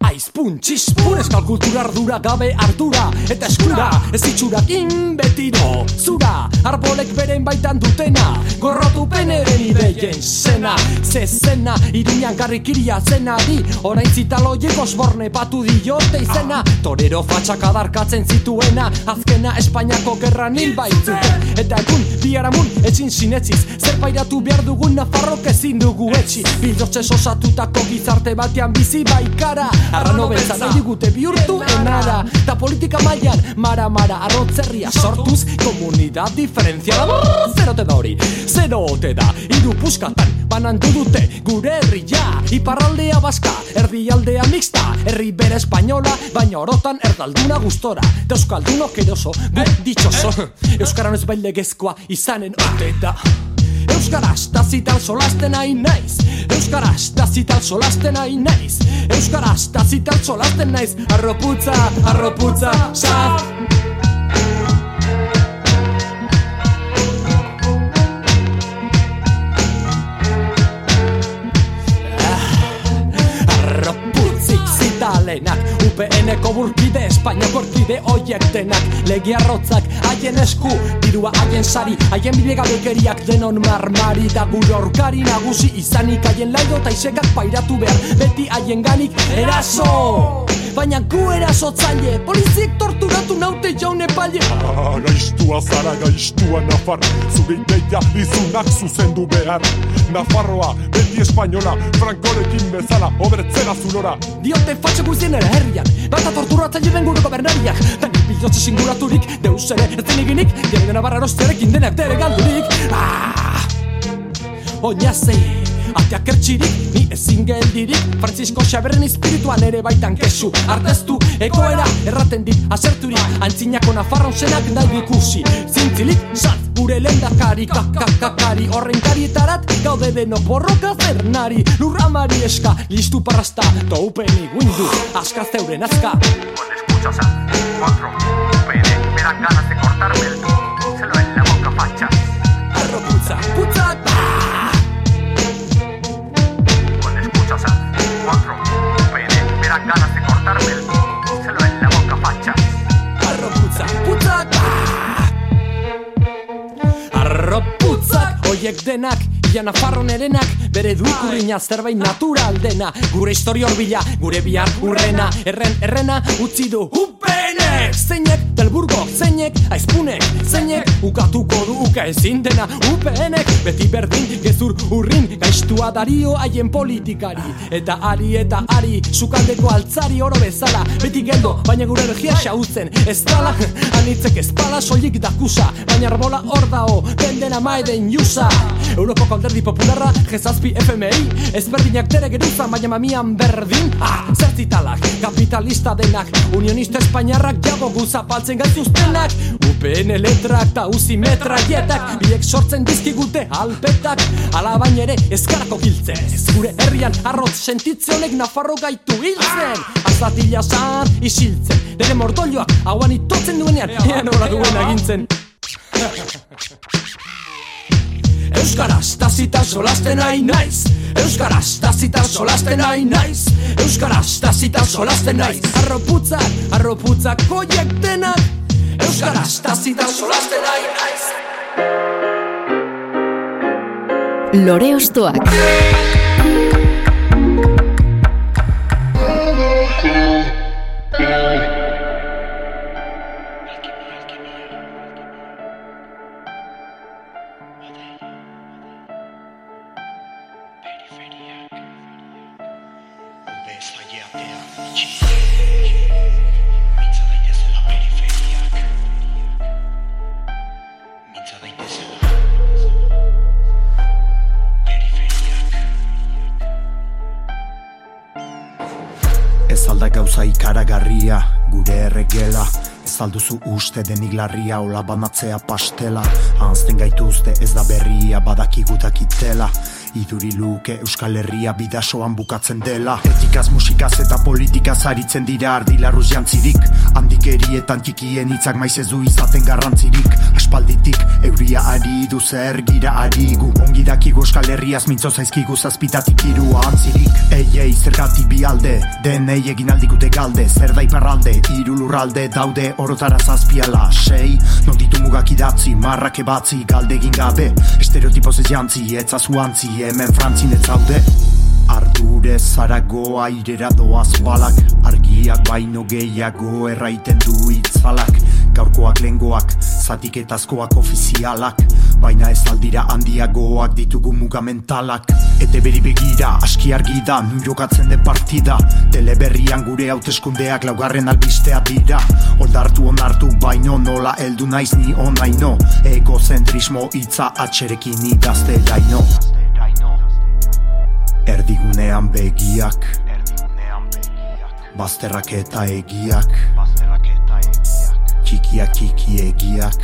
Aizpun, txispun, eskal kultura ardura gabe ardura Eta eskura, ez itxurakin betiro Zura, arbolek beren baitan dutena Gorrotu peneren ideien zena. Ze zena, irian garrikiria zena di Orain zitaloiek osborne batu diote izena. Torero fatxak adarkatzen zituena Azkena Espainiako gerran hil baitzuten Eta egun, biharamun, etxin sinetziz Zer pairatu behar dugun nafarrok ezin dugu etxi. Bildotxe sosatutako gizarte batean bizi baikara Arrano beltza digute bihurtu enara Ta politika mailan mara mara arrotzerria sortuz Komunidad diferenziala Zerote da hori, zerote da. Iru puskatan banandu dute gure herria. Iparraldea baska, erdialdea mixta. Herri bere espainola, baina orotan erdalduna gustora. Da euskaldunok eroso, bu ditxoso Euskaran ez baile gezkoa izanen ote da Euskaraz da zital solasten hain naiz. Euskaraz da zital solasten hain naiz. Euskaraz da zital solasten naiz. Arroputza, arroputza, sa Arroputzik zitalenak UPN-eko burkide, Espainiako orkide oiek denak Legi arrotzak, haien esku, dirua haien sari Haien bidegabekeriak denon marmari Da gure orkari nagusi izanik Haien laido eta isekak pairatu behar Beti haien ganik eraso Baina gu erasotzaile Poliziek torturatu naute jaun epaile Ah, gaiztua zara, gaiztua Nafar. Zure ideia izunak zuzendu behar. Nafarroa, beti espainola Frankorekin bezala, obretzera zulora. Diote fatxe guztien ere herrian Bata torturatzaile den gure gobernariak. Tanik bidotze singuraturik Deus ere ez zeniginik Jere dena barra erosterekin denak dere galdurik. Ah! Oinazei, ateak ertxirik, ni ezin geldirik. Francisco Xaberren espirituan ere baitan kesu. Arteztu, egoera, erraten dit, aserturik. Antzinako nafarron zenak nahi ikusi. Zintzilik, salt, gure lendakari, kakakakari Horren karietarat, gaude denok borroka zernari Lurramari eska, listu parrasta, toupeni guindu Aska zeuren azka Cuando escuchas a cuatro. UPN, me dan ganas de cortarme el celo en la boca facha. Oiek denak, ia nafarron erenak Bere du ikurriña zerbait natural dena. Gure historia horbila, gure bihar urrena. Erren, errena, utzi du UPNek Zeinek, delburgo, zeinek, aizpunek Zeinek, ukatuko du uka ezin dena. UPNek, beti berdin, gezur urrin Gaiztua dario haien politikari. Eta ari eta ari, sukaldeko altzari oro bezala. Beti geldo, baina gure energia xautzen Ez dala, (laughs) anitzek ezpala soilik dakusa. Baina arbola hor dao, den dena maeden jusa Europako alderdi popularra, jezazpi FMI Ezberdinak dere geruzan, baina mamian berdin. Ah, zertitalak, kapitalista denak. Unionista espainiarrak jago guzapaltzen gaituztenak UPN letrak ta uzi metraietak Biek sortzen dizkigute alpetak. Ala ere ezkarako giltzen. Ez gure herrian arrotz sentitze honek nafarro gaitu hiltzen. Azatila zar isiltzen. Nere mordolioak hauan itotzen duenean. Ean hola duen agintzen Euskaraz tazitan solasten nahi naiz. Euskaraz tazitan solasten nahi naiz. Euskaraz tazitan solasten naiz. Arroputzak, arroputzak koiek denak. Euskaraz tazitan solasten nahi naiz. Lore Ostoak. Bez gauza ikaragarria, gure erregela. Ez alduzu uste denik larria, ola banatzea pastela. Anzten gaituzte ez da berria, badakigutak itela Iduri luke Euskal Herria bidasoan bukatzen dela. Etikaz, musikaz eta politikaz aritzen dira ardilarruz jantzirik. Handikerietan txikien hitzak maiz ez du izaten garrantzirik. Aspalditik euria ari du zer gira ari Ongi dakigu Euskal Herriaz mintzo zaizkigu zazpitatik irua antzirik. Ei, ei, zergatik bi alde, denei egin aldikute galde. Zer da iparralde, iru lurralde daude orotara zazpiala. Sei, non ditu mugak idatzi, marrak ebatzi, galde egin gabe. Estereotipoz ez jantzi, etzazu antzi, hemen frantzin ez zaude. Ardure zarago airera doaz balak. Argiak baino gehiago erraiten du itzalak. Gaurkoak lengoak, zatiketazkoak ofizialak. Baina ez aldira handiagoak ditugu mugamentalak. Ete beri begira, aski argi da, nun jokatzen den partida. Teleberrian gure hauteskundeak laugarren albistea dira. Oldartu onartu baino nola heldu naiz ni onaino. Egozentrismo hitza atxerekin idazte daino Erdigunean begiak. Bazterrak eta egiak. Txikiak txiki egiak.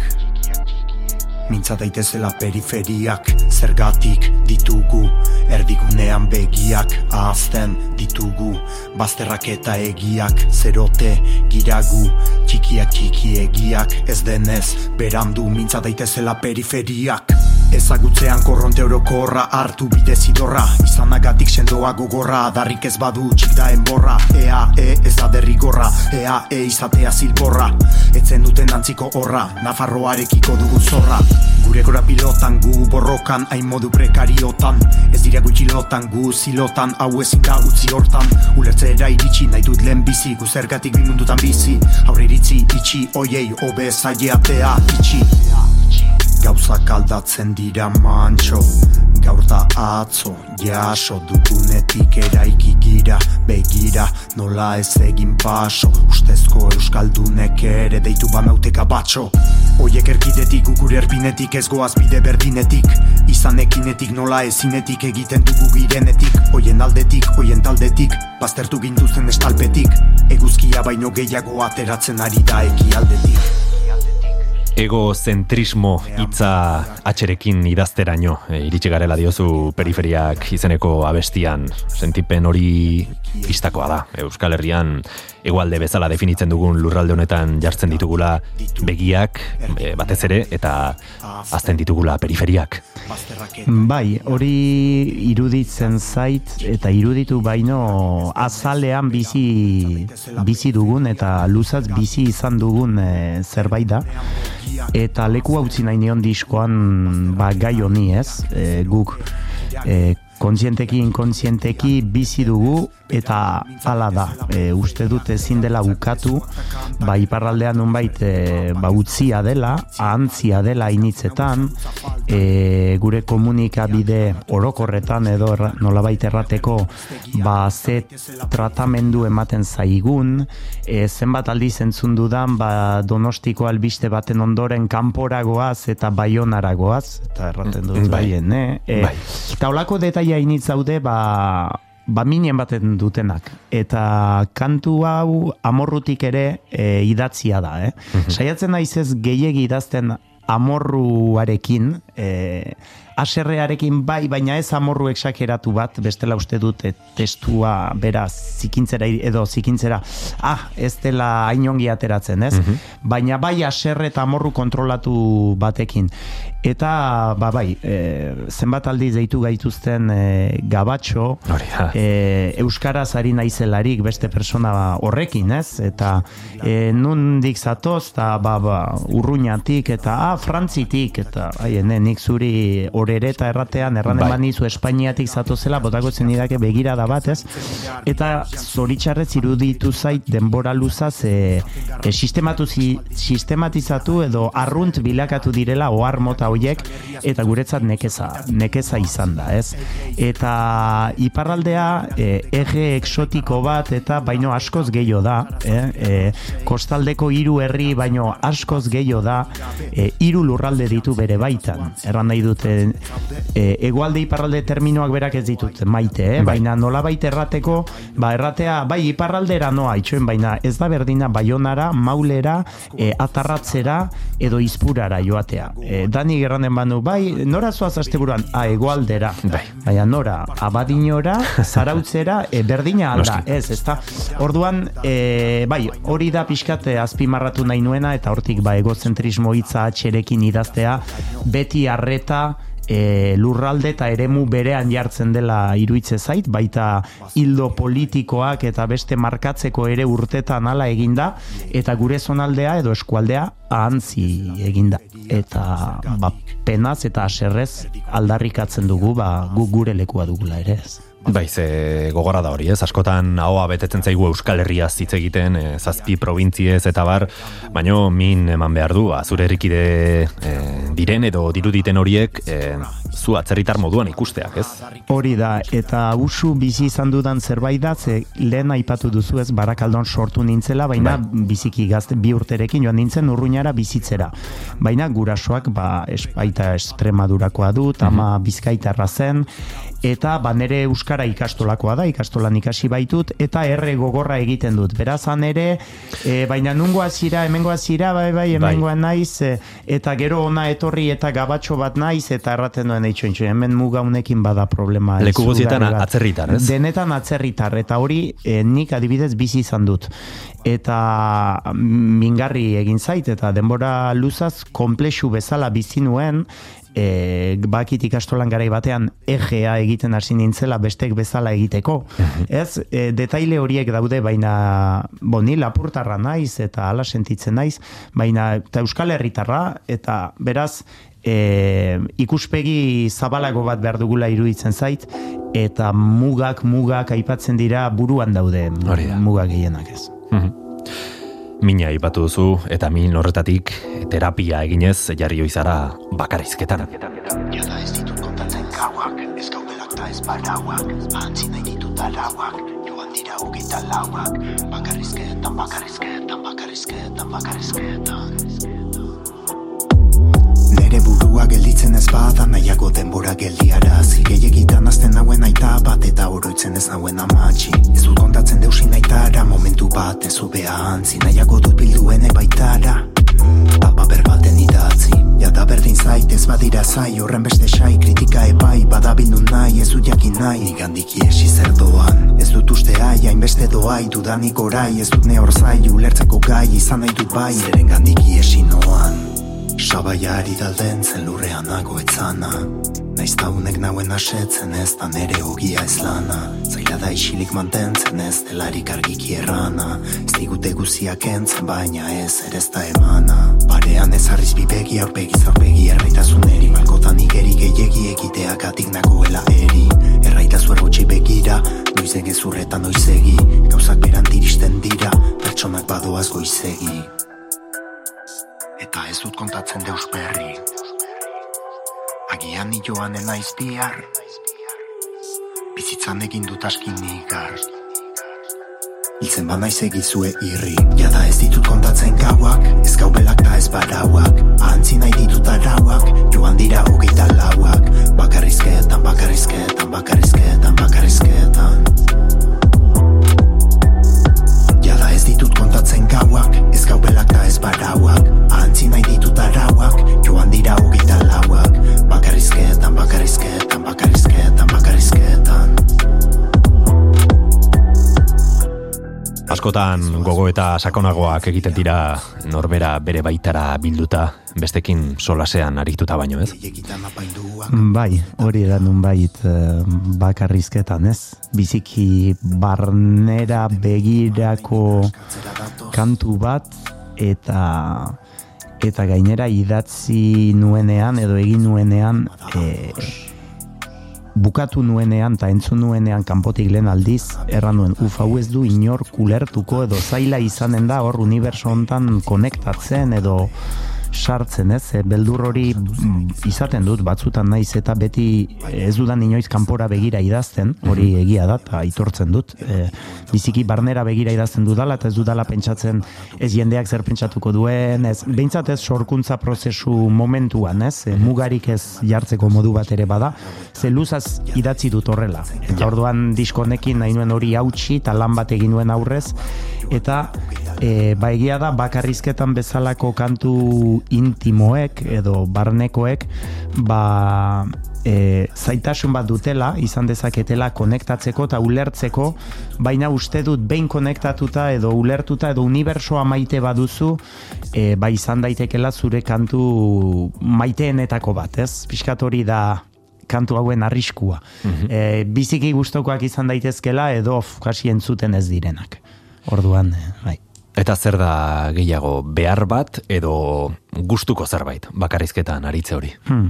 Mintza daitezela periferiak. Zergatik ditugu Erdigunean begiak. Ahazten ditugu Bazterrak eta egiak. Zerote giragu. Txikiak txiki egiak. Ez denez berandu Mintza daitezela periferiak Ezagutzean korronte orokorra hartu bide zidorra. Izanagatik sendoa gogorra Darrik ez badu txik da enborra. Ea, e, ez da derrigorra. Ea, e, izatea zilborra Etzen duten antziko horra Nafarroarekiko dugu zorra. Gure gora pilotan gu borrokan Hain modu prekariotan. Ez dira gutxi lotan gu zilotan Hau ezin da utzi hortan. Ulertzera iritsi nahi dut lehen bizi Gu zergatik bimundutan bizi. Aurre iritzi itxi oiei Obe zaileatea itxi Gauzak aldatzen dira mantxo Gaur da atzo jaso dugunetik eraiki gira Begira nola ez egin paso Ustezko euskaldunek ere deitu banauteka batxo Oiek erkidetik gure erpinetik ez goaz bide berdinetik Izan ekinetik nola ezinetik egiten dugu girenetik. Oien aldetik, oien taldetik, baztertu gintuzten estalpetik Eguzkia baino gehiago ateratzen ari da eki aldetik egozentrismo hitza atxerekin idazteraino e, iritsi garela diozu periferiak izeneko abestian. Sentipen hori pistakoa da Euskal Herrian egualde bezala definitzen dugun lurralde honetan jartzen ditugula begiak e, batez ere eta azten ditugula periferiak. Bai, hori iruditzen zait eta iruditu baino azalean bizi bizi dugun eta luzaz bizi izan dugun e, zerbait da. Eta leku hau nahi nion diskoan ba, gai honi ez? E, guk e, kontzienteki inkontzienteki bizi dugu eta hala da e, uste dut ezin dela bukatu ba iparraldean nunbait e, ba utzia dela ahantzia dela initzetan e, gure komunikabide orokorretan edo erra, nolabait errateko ba ze tratamendu ematen zaigun e, zenbat aldiz entzun dudan ba donostiko albiste baten ondoren kanporagoaz eta baionaragoaz eta erraten dut Bai. baien eh? e, Bai. eta holako detaia initz zaude ba ba minen baten dutenak eta kantu hau amorrutik ere e, idatzia da eh? saiatzen naiz ez gehiegi idazten amorruarekin e, aserrearekin bai, baina ez amorru exageratu bat, bestela uste dut e, testua bera zikintzera edo zikintzera, ah, ez dela hainongi ateratzen, ez? Baina bai aserre eta amorru kontrolatu batekin. Eta, ba bai, e, zenbat aldiz deitu gaituzten e, gabatxo, e, Euskaraz ari naizelarik beste persona horrekin, ez? Eta e, nundik zatoz, eta ba, ba, urruñatik, eta ah, frantzitik, eta bai, ene, nik zuri horere eta erratean, erran Bai. eman nizu Espainiatik zatozela, botako zen idake begira da bat, ez? Eta zoritxarrez iruditu zait denbora luzaz e, e, sistematu zi, sistematizatu edo arrunt bilakatu direla ohar mota hoiek eta guretzat nekeza, nekeza izan da, ez? Eta iparraldea e, ege exotiko bat eta baino askoz gehiago da, eh? E, kostaldeko hiru herri baino askoz gehiago da, e, hiru lurralde ditu bere baitan. Erran nahi dute e, egualde iparralde terminoak berak ez ditut maite, eh? Bai. baina nolabait errateko, ba erratea bai iparraldera noa itxoen baina ez da berdina baionara, maulera, e, atarratzera edo izpurara joatea. E, Dani gerranen banu, bai, nora zoaz asteburuan, a egoaldera. Bai. Baina nora, abadinora, (laughs) zarautzera, e, berdina alda, Noski. ez, ezta. Orduan, e, bai, hori da pixkat e, azpimarratu nahi nuena, eta hortik ba egozentrismo hitza atxerekin idaztea, beti arreta, e, lurralde eta eremu berean jartzen dela iruitze zait, baita hildo politikoak eta beste markatzeko ere urtetan hala eginda, eta gure zonaldea edo eskualdea ahantzi eginda. Eta ba, penaz eta aserrez aldarrikatzen dugu, ba, gu gure lekua dugula ere ez. Bai, ze gogora da hori, ez? Askotan ahoa betetzen zaigu Euskal Herria hitz egiten, e, zazpi probintziez eta bar, baino min eman behar du, ba, zure herrikide e, diren edo diruditen horiek e, zu atzerritar moduan ikusteak, ez? Hori da, eta usu bizi izan dudan zerbait da, ze lehen aipatu duzu ez barakaldon sortu nintzela, baina biziki gazte bi urterekin joan nintzen urruñara bizitzera. Baina gurasoak ba, espaita estremadurakoa dut, ama bizkaitarra zen, eta ba nere euskara ikastolakoa da, ikastolan ikasi baitut, eta erre gogorra egiten dut. Berazan ere, e, baina nungo azira, hemengo azira, bai, bai, hemengoa naiz, e, eta gero ona etorri eta gabatxo bat naiz, eta erraten duen eitxo, hemen muga honekin bada problema. Leku guztietan bat. atzerritar, ez? Denetan atzerritar, eta hori e, nik adibidez bizi izan dut. Eta mingarri egin zait, eta denbora luzaz komplexu bezala bizi nuen, e, bakit ikastolan garai batean egea egiten hasi nintzela bestek bezala egiteko. Ez, e, detaile horiek daude, baina bo, ni lapurtarra naiz eta hala sentitzen naiz, baina eta Euskal Herritarra eta beraz e, ikuspegi zabalago bat behar dugula iruditzen zait eta mugak mugak aipatzen dira buruan daude Hori da. mugak gehienak ez. Mina aipatu duzu eta min horretatik terapia eginez jarri oizara bakarrizketan. Jada ez ditut kontatzen gauak, ez gaubelak ta ez barauak, ahantzi nahi ditut arauak, joan dira hogeita lauak, bakarrizketan, bakarrizketan, bakarrizketan, bakarrizketan. Nere burua gelditzen ez bada nahiago denbora geldiara. Zigeiegitan azten nauen aita bat eta oroitzen ez nauen amatxi. Ez dut kontatzen deusin aitara momentu bat ez ubea antzi Nahiago dut bilduen baitara Tapa berbaten idatzi. Jada berdin zait ez badira zai horren beste sai. Kritika epai badabildu nahi ez dut jakin nahi. Nigandik iesi zer doan. Ez dut uste ai hainbeste doai dudanik orai. Ez dut ne hor zai ulertzeko gai izan nahi dut bai. Zeren gandik iesi noan Sabaiari dalden zen lurrean nago etzana Naiz taunek nauen asetzen ez da nere ogia ez lana. Zaila da isilik mantentzen ez delarik argiki errana. Ez digute guziak entzen baina ez ere ez da emana. Parean ez harriz bibegi aurpegi zaurpegi erraitasun eri. Malkotan igeri gehiegi egiteak atik nagoela eri. Erraitazu errotxi begira, noizen gezurretan noizegi Gauzak berant iristen dira, pertsonak badoaz goizegi Eta ez dut kontatzen deus berri. Agian ni joan naiz bihar. Bizitzan egin dut askin nigar. Hiltzen ba naiz egizue irri. Jada ez ditut kontatzen gauak. Ez gaubelak da ez barauak Ahantzi nahi ditut arauak. Joan dira hogeita lauak. Bakarrizketan, bakarrizketan, bakarrizketan, bakarrizketan kontatzen gauak Ez gaubelak da ez barauak Ahantzi nahi ditut arauak Joan dira hogeita lauak. Bakarrizketan, bakarrizketan, bakarrizketan, bakarrizketan Askotan gogo eta sakonagoak egiten dira norbera bere baitara bilduta, bestekin solasean arituta baino, ez? Apainduak Bai, hori da nunbait eh, bakarrizketan, ez? Biziki barnera begirako kantu bat eta eta gainera idatzi nuenean edo egin nuenean e, bukatu nuenean eta entzun nuenean kanpotik lehen aldiz erran nuen, uf, hau ez du inor kulertuko edo zaila izanen da hor uniberso hontan konektatzen edo sartzen, ez? E, beldur hori izaten dut batzutan naiz eta beti ez dudan inoiz kanpora begira idazten, hori Mhm. egia da, eta aitortzen dut. E, biziki barnera begira idazten dudala, eta ez dudala pentsatzen ez jendeak zer pentsatuko duen, ez, behintzat ez sorkuntza prozesu momentuan, ez? E, mugarik ez jartzeko modu bat ere bada, ze luzaz idatzi dut horrela. Eta orduan diskonekin nahi nuen hori hautsi eta lan bat egin nuen aurrez, eta e, ba egia da bakarrizketan bezalako kantu intimoek edo barnekoek ba e, zaitasun bat dutela, izan dezaketela konektatzeko eta ulertzeko, baina uste dut behin konektatuta edo ulertuta edo unibersoa maite baduzu, e, ba izan daitekela zure kantu maiteenetako bat, ez? Piskat hori da kantu hauen arriskua. e, biziki gustokoak izan daitezkela edo kasi entzuten ez direnak. Orduan, e, bai. Eta zer da gehiago, behar bat edo gustuko zerbait, bakarrizketan aritze hori. Hmm.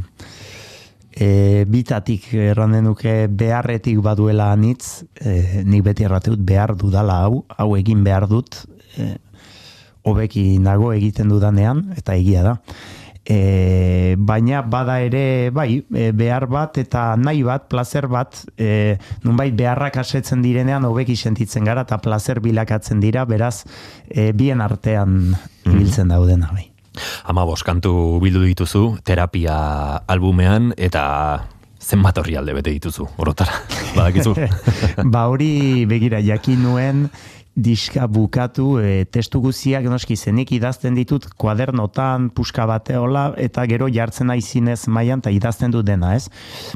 E, bitatik erranen nuke beharretik baduela anitz, e, nik beti errateut behar dudala hau, hau egin behar dut, e, hobeki nago egiten dudanean, eta egia da. E, baina bada ere bai, e, behar bat eta nahi bat, placer bat, e, nunbait beharrak asetzen direnean hobeki sentitzen gara eta placer bilakatzen dira, beraz, e, bien artean ibiltzen daudena bai. Ama kantu bildu dituzu, terapia albumean, eta zenbat horri alde bete dituzu, orotara, (laughs) badakizu. ba hori begira jakin nuen diska bukatu e, testu guziak noski zenik idazten ditut kuadernotan puska bateola eta gero jartzen naizinez mailan eta idazten dut dena, ez?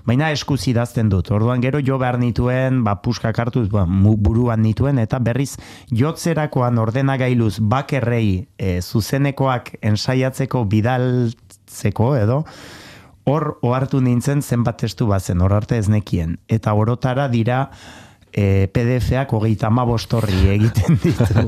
Baina eskuz idazten dut. Orduan gero jo behar nituen, ba puska hartuz, ba, buruan nituen eta berriz jotzerakoan ordenagailuz bakerrei e, zuzenekoak ensaiatzeko bidaltzeko edo hor ohartu nintzen zenbat testu bazen, hor arte ez nekien. Eta orotara dira e, PDF-ak hogeita amabostorri egiten (laughs) ditu.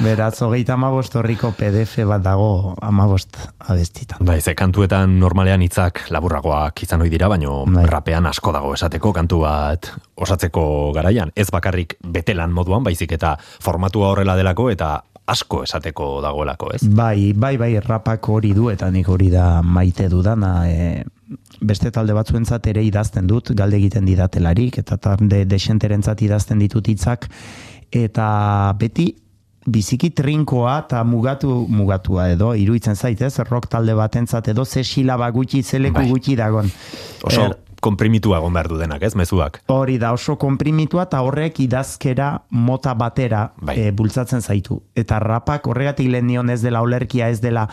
Beraz, hogeita amabostorriko PDF bat dago amabost abestitan. Bai, ze kantuetan normalean hitzak laburragoak izan ohi dira, baino Bai. rapean asko dago esateko kantu bat osatzeko garaian. Ez bakarrik betelan moduan, baizik eta formatua horrela delako eta asko esateko dagoelako, ez? Bai, bai, bai, rapak hori du eta nik hori da maite dudana. E, beste talde batzuentzat ere idazten dut, galde egiten didatelarik, eta talde desenterentzat idazten ditut hitzak eta beti biziki trinkoa eta mugatu mugatua edo iruditzen zaitez rock talde batentzat edo ze silaba gutxi zeleku Bai. gutxi dagon. Oso Er, konprimitua egon behar du denak, ez, mezuak. Hori da oso konprimitua eta horrek idazkera mota batera Bai. e, bultzatzen zaitu. Eta rapak horregatik lehen nion ez dela olerkia, ez dela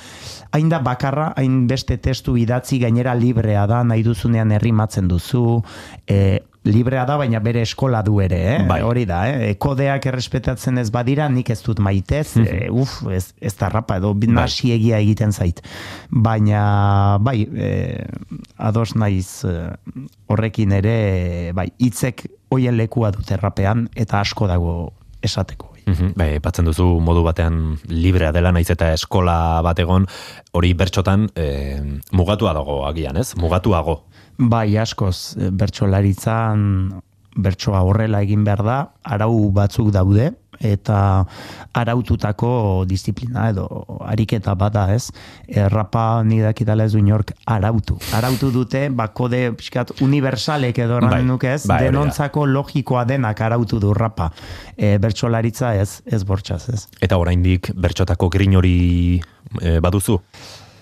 hain da bakarra, hain beste testu idatzi gainera librea da, nahi duzunean herrimatzen duzu, e, librea da, baina bere eskola du ere, eh? Bai. hori da, eh? kodeak errespetatzen ez badira, nik ez dut maitez, e, uf, ez, ez rapa, edo nasi egia egiten zait. Baina, bai, e, ados naiz e, horrekin ere, bai, hitzek hoien lekua dute rapean, eta asko dago esateko. Mhm, Bai, batzen duzu modu batean librea dela naiz eta eskola bat egon, hori bertxotan e, mugatua dago agian, ez? Mugatuago. Bai, askoz, bertsolaritzan bertsoa horrela egin behar da, arau batzuk daude, eta araututako disiplina edo ariketa bada, ez? Errapa ni dakitala ez du inork arautu. Arautu dute, ba, kode pixkat universalek edo Bai, nuke ez, bai, denontzako logikoa denak arautu du rapa. E, bertsolaritza ez, ez bortxaz, ez? Eta oraindik bertxotako grin hori e, baduzu?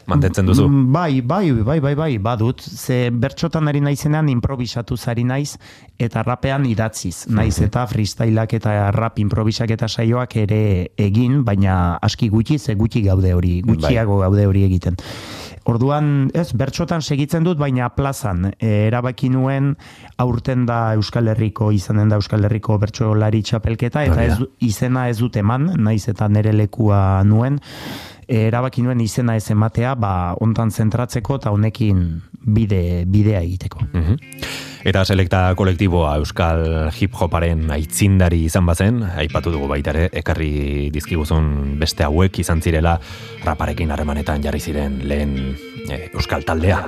Mantentzen duzu? Mm, Bai, bai, bai, bai, bai, badut. Ze bertxotan ari naizenean improvisatu zari naiz eta rapean idatziz. Naiz eta freestyleak eta rap improvisak eta saioak ere egin, baina aski gutxi, ze gutxi gaude hori, gutxiago gaude hori egiten. Orduan, ez, bertxotan segitzen dut, baina plazan. E, erabaki nuen aurten da Euskal Herriko, izanen da Euskal Herriko bertsolari txapelketa, eta ez, izena ez dut eman, naiz eta nere lekua nuen, erabaki nuen izena ez ematea, ba, ontan zentratzeko eta honekin bide, bidea egiteko. Mhm. Eta selekta kolektiboa Euskal hip hoparen aitzindari izan bazen, aipatu dugu baita ere, ekarri dizkiguzun beste hauek izan zirela raparekin harremanetan jarri ziren lehen eh, Euskal taldea.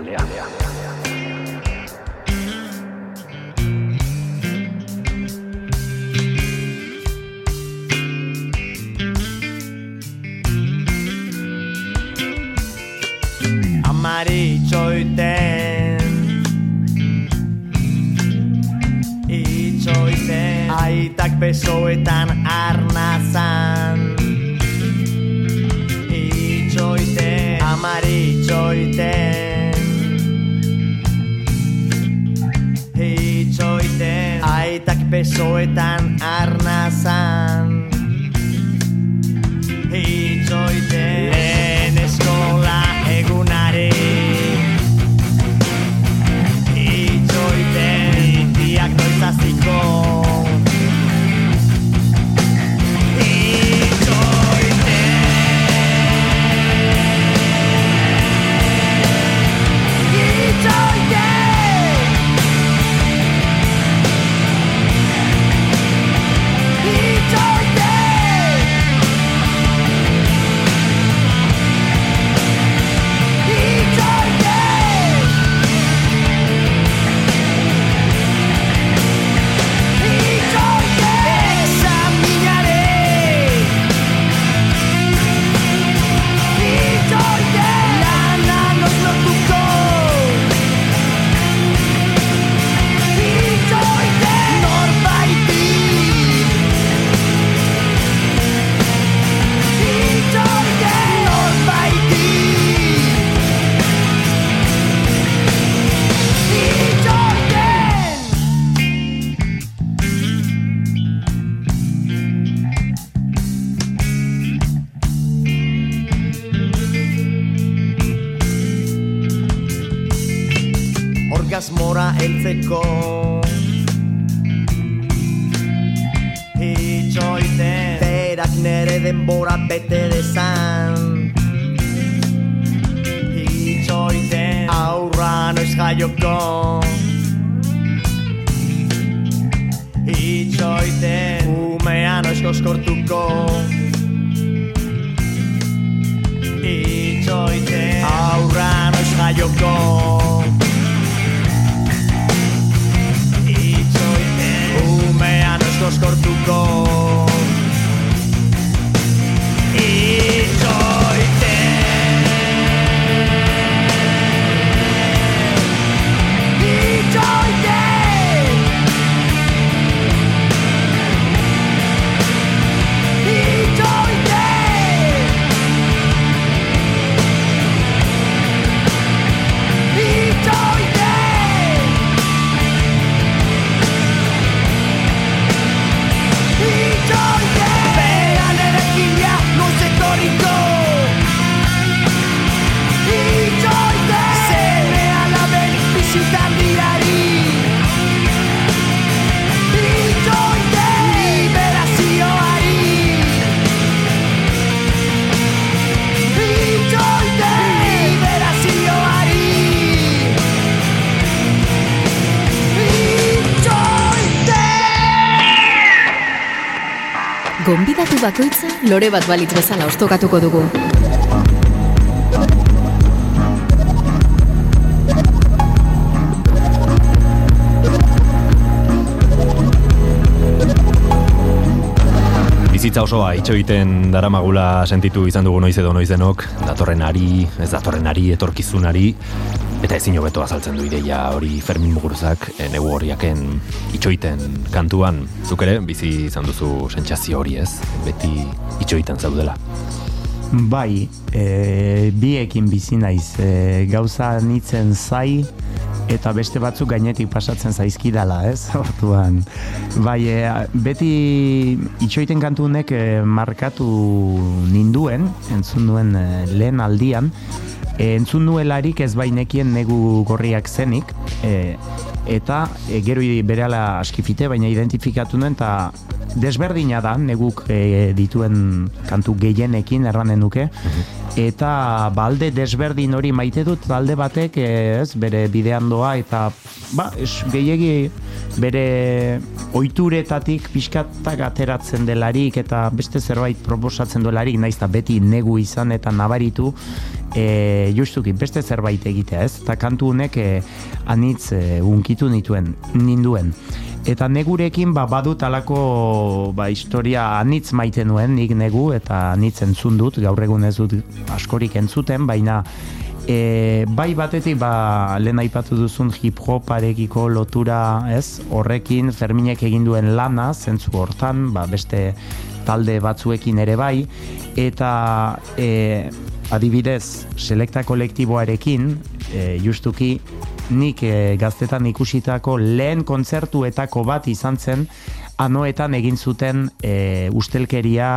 maritxo iten Itxo Aitak besoetan arnazan Itxo Amari Amaritxo iten Aitak besoetan arnazan Itxoiten. Bakoitza lore bat balitz bezala ostokatuko dugu. Bizitza osoa itxoiten daramagula sentitu izan dugu noiz edo noiz denok, datorren ari, ez datorren ari, etorkizunari, eta ezin hobeto azaltzen du ideia hori Fermin Muguruzak, e, negu horiaken itxoiten kantuan, zuk ere, bizi izan duzu sentsazio hori ez, beti itxoiten zaudela. Bai, e, biekin bizi naiz, e, gauza nitzen zai, eta beste batzuk gainetik pasatzen zaizkidala, ez? (laughs) Orduan, bai, e, beti itxoiten kantu e, markatu ninduen, entzun duen e, lehen aldian, e, entzun nuelarik ez bainekien negu gorriak zenik, e, eta e, gero berehala askifite, baina identifikatu nuen, eta desberdina da, neguk e, dituen kantu gehienekin erranen nuke, eta balde desberdin hori maite dut talde batek eh, ez bere bidean doa eta ba es, gehiegi bere ohituretatik pixkatak ateratzen delarik eta beste zerbait proposatzen duelarik naiz eta beti negu izan eta nabaritu e, justuki beste zerbait egitea ez? Eta kantu honek e, anitz e, unkitu nituen ninduen eta negurekin ba, badut alako ba, historia anitz maite nuen nik negu eta anitz entzun dut gaur egun ez dut askorik entzuten baina E, bai batetik ba, lehen aipatu duzun hip hoparekiko lotura ez? Horrekin Ferminek egin duen lana zentzu hortan ba, beste talde batzuekin ere bai. Eta e, adibidez selekta kolektiboarekin e, justuki nik e, gaztetan ikusitako lehen kontzertuetako bat izan zen. Anoetan egin zuten e, ustelkeria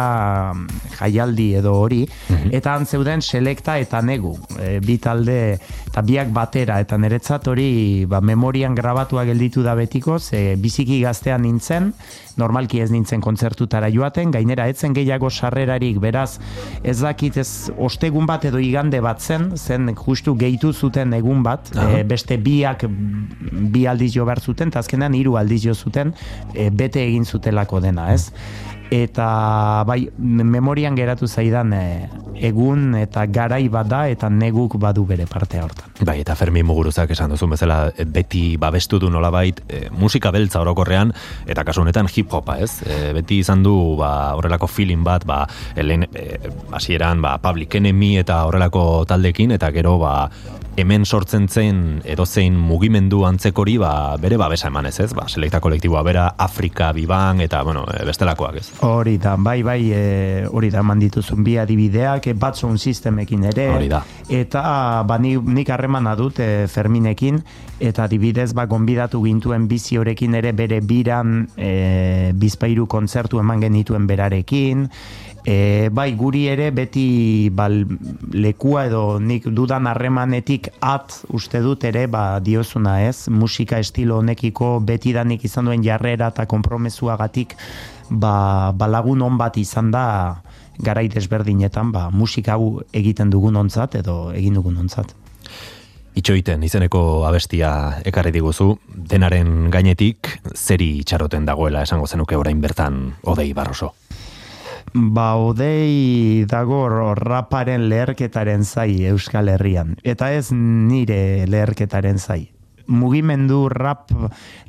mm, jaialdi edo hori, eta han zeuden selekta eta negu, e, bi talde eta biak batera, eta niretzat hori ba, memorian grabatua gelditu da betiko, ze biziki gaztean nintzen, normalki ez nintzen kontzertutara joaten, gainera etzen gehiago sarrerarik, beraz ez dakit ez ostegun bat edo igande bat zen, zen justu gehitu zuten egun bat, e, beste biak bi aldiz jo behar zuten, eta azkenean hiru aldiz jo zuten, e, bete egin zutelako dena, ez? Eta bai, memorian geratu zaidan e, egun eta garai bat da eta neguk badu bere partea hortan. Bai, eta Fermi Muguruzak esan duzun bezala e, beti babestu du nolabait e, musika beltza orokorrean eta kasu honetan hip hopa, ez? E, beti izan du ba, horrelako feeling bat, ba, elen, e, hasieran ba, Public Enemy eta horrelako taldekin eta gero ba, hemen sortzen zen edozein mugimendu antzekori ba, bere babesa emanez, ez? Ba, selekta kolektiboa bera, Afrika, Biban eta bueno, e, bestelakoak, ez? Hori da, bai, bai, e, hori da eman dituzun bi adibideak, e, batzun sistemekin ere. Hori da. Eta ba, ni, nik harremana dut e, Ferminekin, eta adibidez ba, gonbidatu gintuen bizi horekin ere bere biran e, bizpairu kontzertu eman genituen berarekin, E, bai, guri ere beti bal, lekua edo nik dudan harremanetik at uste dut ere ba, diozuna ez, musika estilo honekiko beti danik izan duen jarrera eta konpromesuagatik ba, ba lagun on bat izan da garai desberdinetan ba, musika hau egiten dugun ontzat edo egin dugun ontzat. Itxoiten izeneko abestia ekarri diguzu, denaren gainetik zeri itxaroten dagoela esango zenuke orain bertan odei barroso. Ba, odei dago raparen leherketaren zai Euskal Herrian. Eta ez nire leherketaren zai. Mugimendu rap,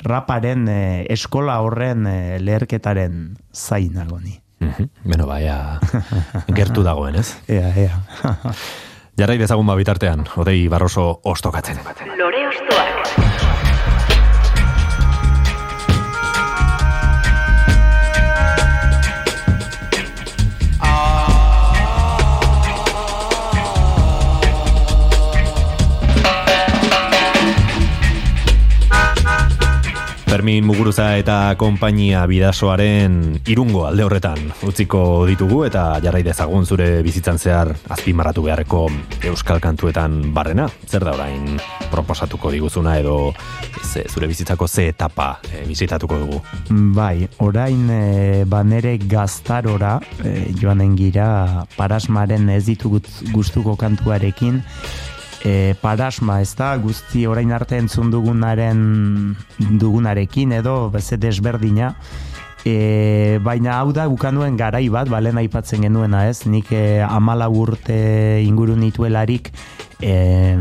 raparen eh, eskola horren eh, leherketaren zai nago ni. Beno, baia gertu dagoen, ez? (laughs) Ea, ea. Jarrai dezagun ba bitartean, odei barroso ostokatzen. Lore ostoak. Fermin Muguruza eta konpainia bidasoaren irungo alde horretan utziko ditugu eta jarrai dezagun zure bizitzan zehar azpimarratu beharreko euskal kantuetan barrena. Zer da orain proposatuko diguzuna edo ze, zure bizitzako ze etapa e, bizitatuko dugu? Bai, orain e, banere gaztarora e, joanen gira parasmaren ez ditugut gustuko kantuarekin e, parasma, ez da, guzti orain arte entzun dugunaren dugunarekin edo beze desberdina, E, baina hau da bukanuen garai bat, balen aipatzen genuena ez, nik e, amala urte inguru nituelarik e,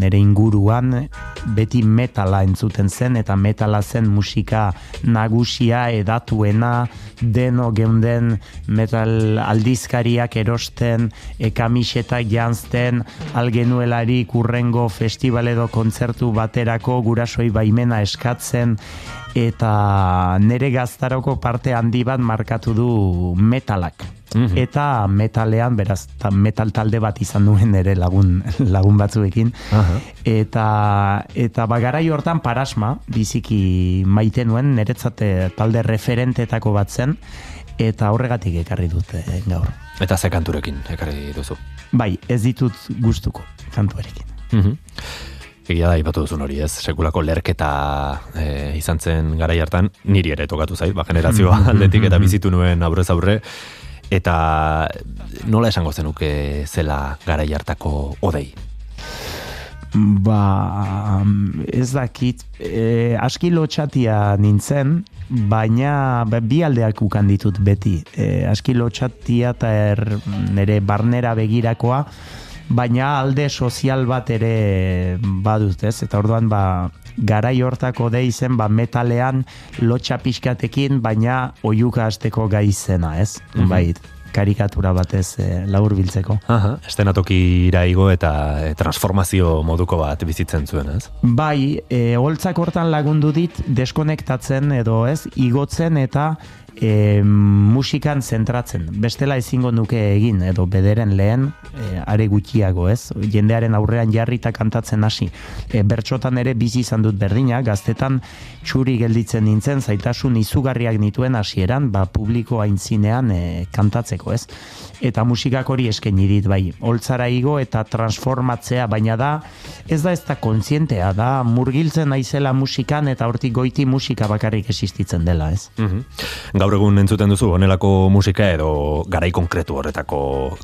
nere inguruan beti metala entzuten zen eta metala zen musika nagusia edatuena deno geunden metal aldizkariak erosten e, kamisetak janzten algenuelarik urrengo festival edo kontzertu baterako gurasoi baimena eskatzen eta nere gaztaroko parte handi bat markatu du metalak. Mhm. Eta metalean, beraz, ta metal talde bat izan duen ere lagun, (laughs) lagun batzuekin. Eta, eta bagarai hortan parasma, biziki maite nuen, niretzate talde referentetako bat zen, eta horregatik ekarri dute gaur. Eta ze kanturekin ekarri duzu? Bai, ez ditut gustuko kantuarekin. Mhm. Egia da, ipatu duzun hori ez, sekulako lerketa e, izan zen garai hartan, niri ere tokatu zait, ba, generazioa (laughs) aldetik eta bizitu nuen aurrez aurre, eta nola esango zenuke zela garai hartako odei? Ba, ez dakit, e, aski lotxatia nintzen, baina ba, bi aldeak ukan ditut beti. E, aski lotxatia eta er, nere barnera begirakoa, baina alde sozial bat ere badut, ez? Eta orduan ba garai hortako de izen ba metalean lotxa pixkatekin, baina oiuka hasteko gai zena, ez? Mhm. Bai, karikatura batez e, laur biltzeko. Aha, estenatokira igo eta e, transformazio moduko bat bizitzen zuen, ez? Bai, e, holtzak hortan lagundu dit deskonektatzen edo ez, igotzen eta e, musikan zentratzen. Bestela ezingo nuke egin, edo bederen lehen, e, are gutxiago, ez? Jendearen aurrean jarrita kantatzen hasi. E, bertxotan ere bizi izan dut berdina, gaztetan txuri gelditzen nintzen, zaitasun izugarriak nituen hasieran, ba, publiko aintzinean e, kantatzeko, ez? Eta musikak hori eskaini dit, bai, holtzara igo eta transformatzea, baina da, ez da ez da kontzientea, da murgiltzen naizela musikan eta hortik goiti musika bakarrik existitzen dela, ez? Mhm. Gaur egun entzuten duzu, honelako musika edo garai konkretu horretako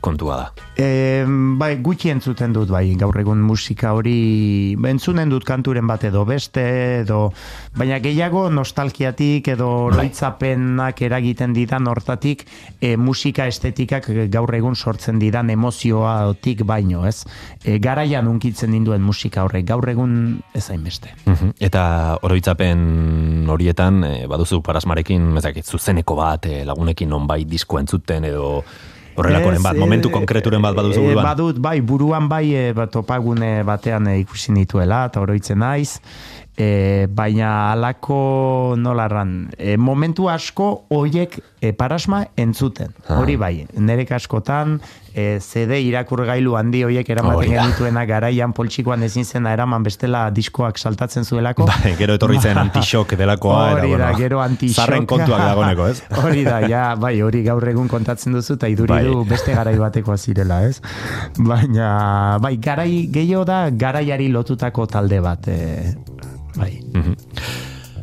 kontua da. E, bai, gutxi entzuten dut bai, gaur egun musika hori entzunen dut kanturen bat edo beste edo baina gehiago nostalgiatik edo Bai. loitzapenak eragiten didan hortatik e, musika estetikak gaur egun sortzen didan emozioatik baino, ez? E, garaian unkitzen ninduen musika horrek, gaur egun ez hainbeste. Mhm. Eta oroitzapen horietan, e, baduzu parasmarekin, ez dakit, zuzeneko bat, e, lagunekin nonbait disko entzuten edo horrelakoren bat, eh, momentu konkreturen bat baduzu eh, buruan. badut, bai, buruan bai, bat topagune batean ikusi nituela, eta oroitzen naiz, e, baina alako nolarran, e, momentu asko hoiek e, parasma entzuten, Ah. hori bai, nere askotan e, CD irakurgailu handi hoiek eramaten genituena garaian poltsikoan ezin zena eraman bestela diskoak saltatzen zuelako. (laughs) Bai, gero etorri zen (laughs) antixok delakoa, Hori da, bueno, gero antixok. zarren kontuak dagoneko, ez? (laughs) hori da, ja, bai, hori gaur egun kontatzen duzu, eta iduri Bai. du beste garai batekoa zirela, ez? Baina, bai, garai gehiago da, garaiari lotutako talde bat, e, bai. Mhm.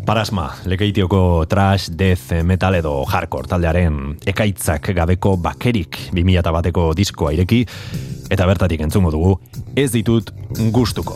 Parasma, lekeitioko trash, death, metal edo hardcore taldearen ekaitzak gabeko bakerik 2000 bateko diskoa ireki, eta bertatik entzungo dugu, ez ditut gustuko.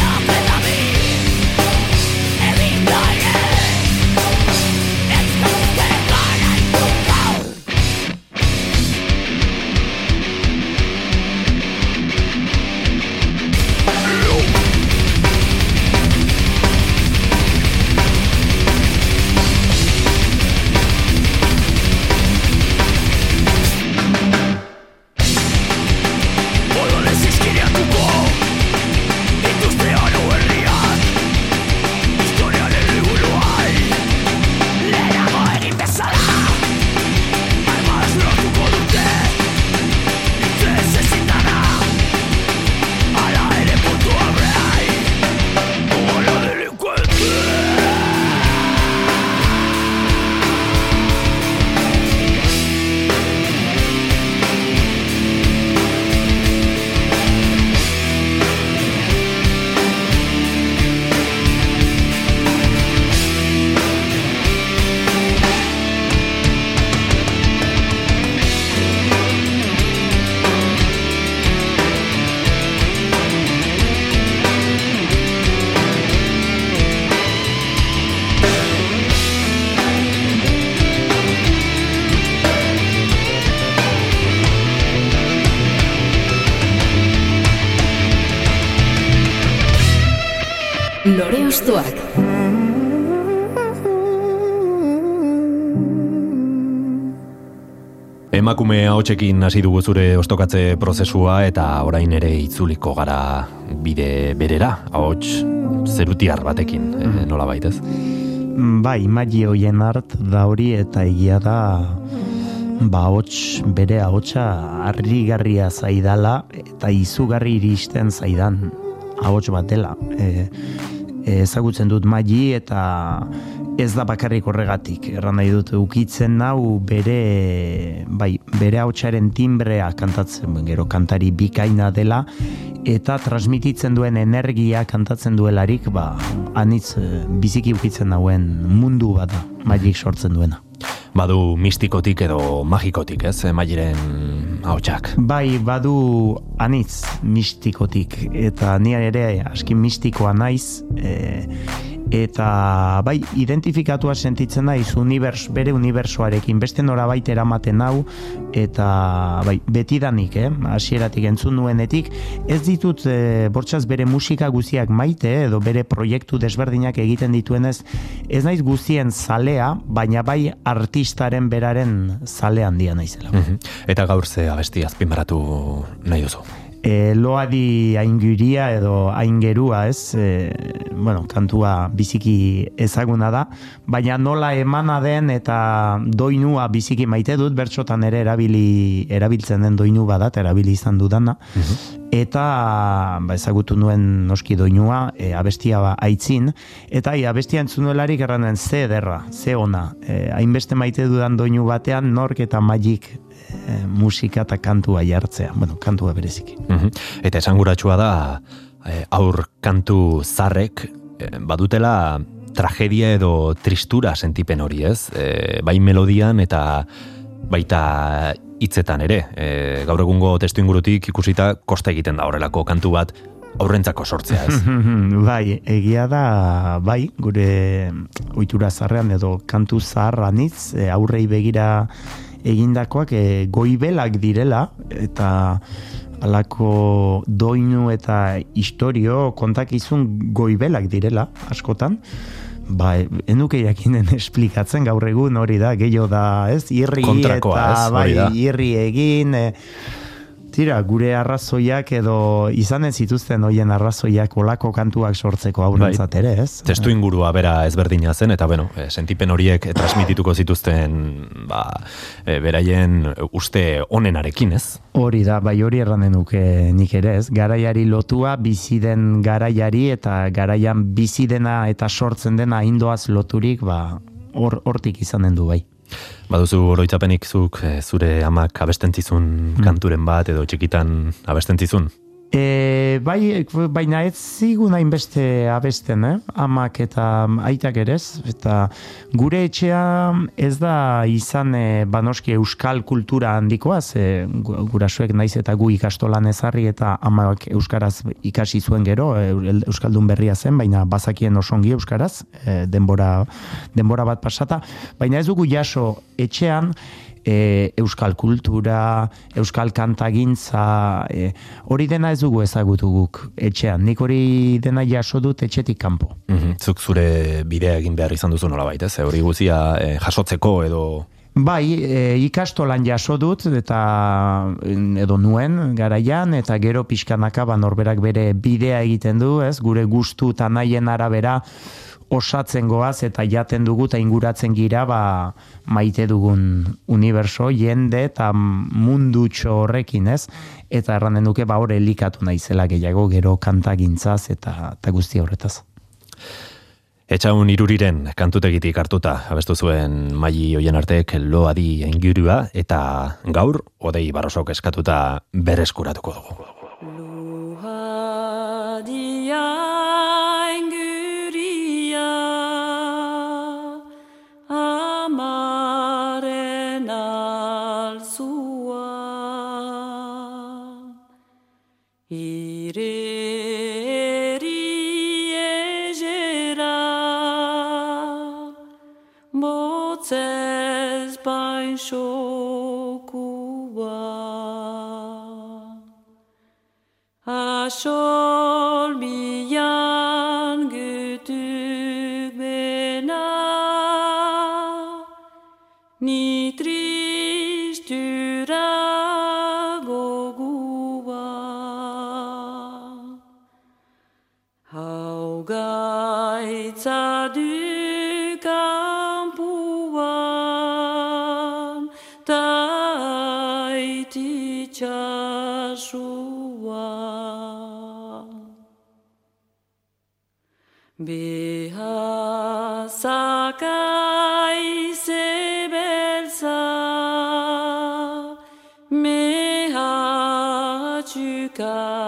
Emakume ahotsekin hasi dugu zure ostokatze prozesua eta orain ere itzuliko gara bide berera, ahots zerutiar batekin, mm. nola baitez. Mm, Bai, magi hoien art da hori eta egia da ba hots bere ahotsa harrigarria zaidala eta izugarri iristen zaidan ahots bat dela. E, ezagutzen dut magi eta ez da bakarrik horregatik. Erran nahi dut ukitzen nau bere bai, bere ahotsaren timbrea kantatzen gero kantari bikaina dela eta transmititzen duen energia kantatzen duelarik ba anitz eh, biziki ukitzen nauen mundu bada magik sortzen duena. Badu mistikotik edo magikotik, ez, magiren ahotsak. Bai, badu anitz mistikotik eta ni ere aski mistikoa naiz e, eta bai identifikatua sentitzen naiz univers, bere unibersoarekin beste norabait eramaten hau eta bai betidanik, eh, hasieratik entzun nuenetik ez ditut e, bortxaz bere musika guztiak maite edo bere proiektu desberdinak egiten dituenez ez naiz guztien zalea, baina bai artistaren beraren zale handia naizela. Mhm. Eta gaur ze abesti azpimarratu nahi duzu. E, loadi ainguria edo aingerua, ez? E, bueno, kantua biziki ezaguna da, baina nola emana den eta doinua biziki maite dut, bertxotan ere erabili, erabiltzen den doinu badat, erabili izan dudana, eta ba, ezagutu nuen noski doinua, e, abestia ba, aitzin, eta i, abestia entzunuelarik erranen ze ederra, ze ona, e, hainbeste maite dudan doinu batean, nork eta magik e, musika eta kantua jartzea, bueno, kantua bereziki. Mhm. Eta esanguratsua da eh, aur kantu zarrek eh, badutela tragedia edo tristura sentipen hori, ez? Eh, bai melodian eta baita hitzetan ere. Eh, gaur egungo testu ingurutik ikusita kosta egiten da horrelako kantu bat aurrentzako sortzea, ez? (laughs) bai, egia da, bai, gure ohitura zarrean edo kantu zaharranitz, e, aurrei begira egindakoak e, goibelak direla, eta alako doinu eta historio kontakizun goibelak direla, askotan, ba, enuke jakinen (laughs) esplikatzen gaur egun hori da, gehiago da, ez, irri Kontrakoa, eta, ez, bai, irri egin, e, Tira, gure arrazoiak edo izanen zituzten hoien arrazoiak olako kantuak sortzeko aurrentzat ere, ez? Testu ingurua bera ezberdina zen, eta bueno, eh, sentipen horiek transmitituko zituzten ba, eh, beraien uste onenarekin, ez? Hori da, bai hori erranen nuke nik ere, ez? Garaiari lotua, bizi den garaiari eta garaian bizi dena eta sortzen dena indoaz loturik, ba, hor hortik izanen du bai. Baduzu oroitzapenik zuk eh, zure amak abestentzizun kanturen bat edo txikitan abestentzizun? E, bai, baina ez zigun hainbeste abesten, eh? amak eta aitak ere ez, eta gure etxea ez da izan e, banoski euskal kultura handikoa, ze gu- gurasoek naiz eta gu ikastolan ezarri eta amak euskaraz ikasi zuen gero, e, euskaldun berria zen, baina bazakien osongi euskaraz, e, denbora, denbora bat pasata, baina ez dugu jaso etxean, e, euskal kultura, euskal kantagintza, e, hori dena ez dugu ezagutu guk etxean. Nik hori dena jaso dut etxetik kanpo. Mhm, Zuk zure bidea egin behar izan duzu nolabait, ez? Hori guzia eh, jasotzeko edo Bai, e, ikastolan jaso dut eta mm, edo nuen garaian eta gero pixkanaka ba norberak bere bidea egiten du, ez? Gure gustu eta nahien arabera osatzen goaz eta jaten dugu eta inguratzen gira ba maite dugun uniberso, jende eta mundutxo horrekin, ez? Eta erranen duke ba hor elikatu naizela gehiago gero kantagintzaz eta, eta guzti horretaz. Etxaun iruriren kantutegitik hartuta abestu zuen maili hoien artek loadi ingurua eta gaur odei barrosok eskatuta berreskuratuko dugu. Sokua Asol bilan God.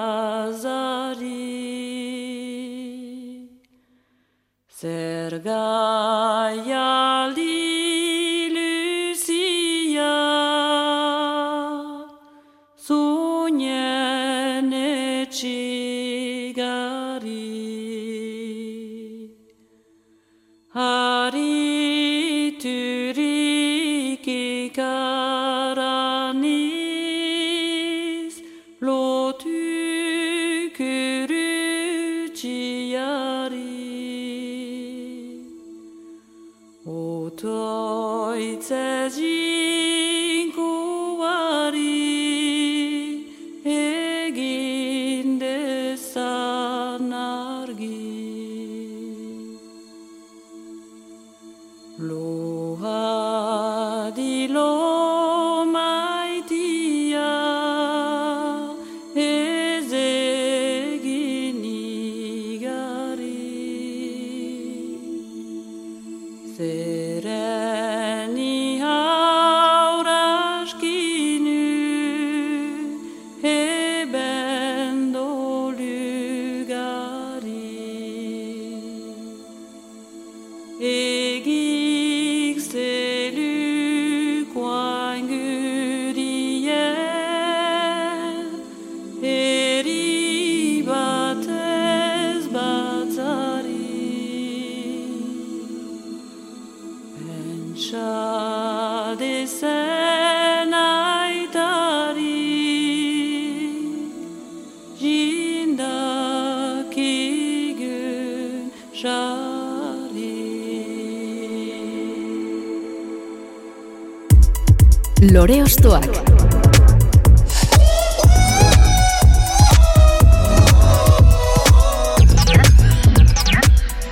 Lore Ostoak.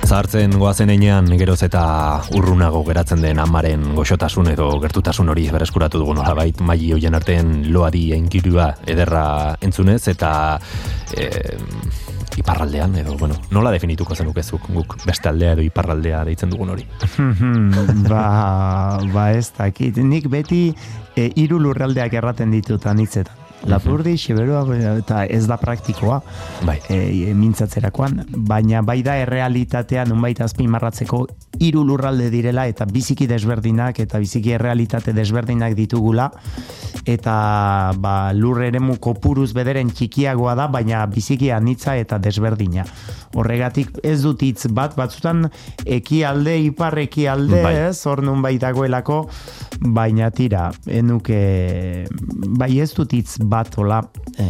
Zahartzen goazen einean geroz eta urrunago geratzen den amaren goxotasun edo gertutasun hori bereskuratu dugu nolabait maili hoien artean loadi enkirua ederra entzunez eta e, iparraldean edo bueno, nola definituko zenukezuk guk beste aldea edo iparraldea deitzen dugun hori. (laughs) ba, ba ez dakit. Nik beti e, hiru lurraldeak erraten ditut anitzetan. Lapurdi, Xiberua, eta ez da praktikoa bai. e, mintzatzerakoan, baina bai da errealitatea nunbait azpimarratzeko hiru lurralde direla eta biziki desberdinak eta biziki errealitate desberdinak ditugula eta ba, lur eremu kopuruz bederen txikiagoa da, baina biziki anitza eta desberdina. Horregatik ez dut hitz bat, batzutan ekialde, ipar ekialde, Bai. ez, hor nun bai dagoelako, baina tira, enuke, bai ez dut hitz bat ola e,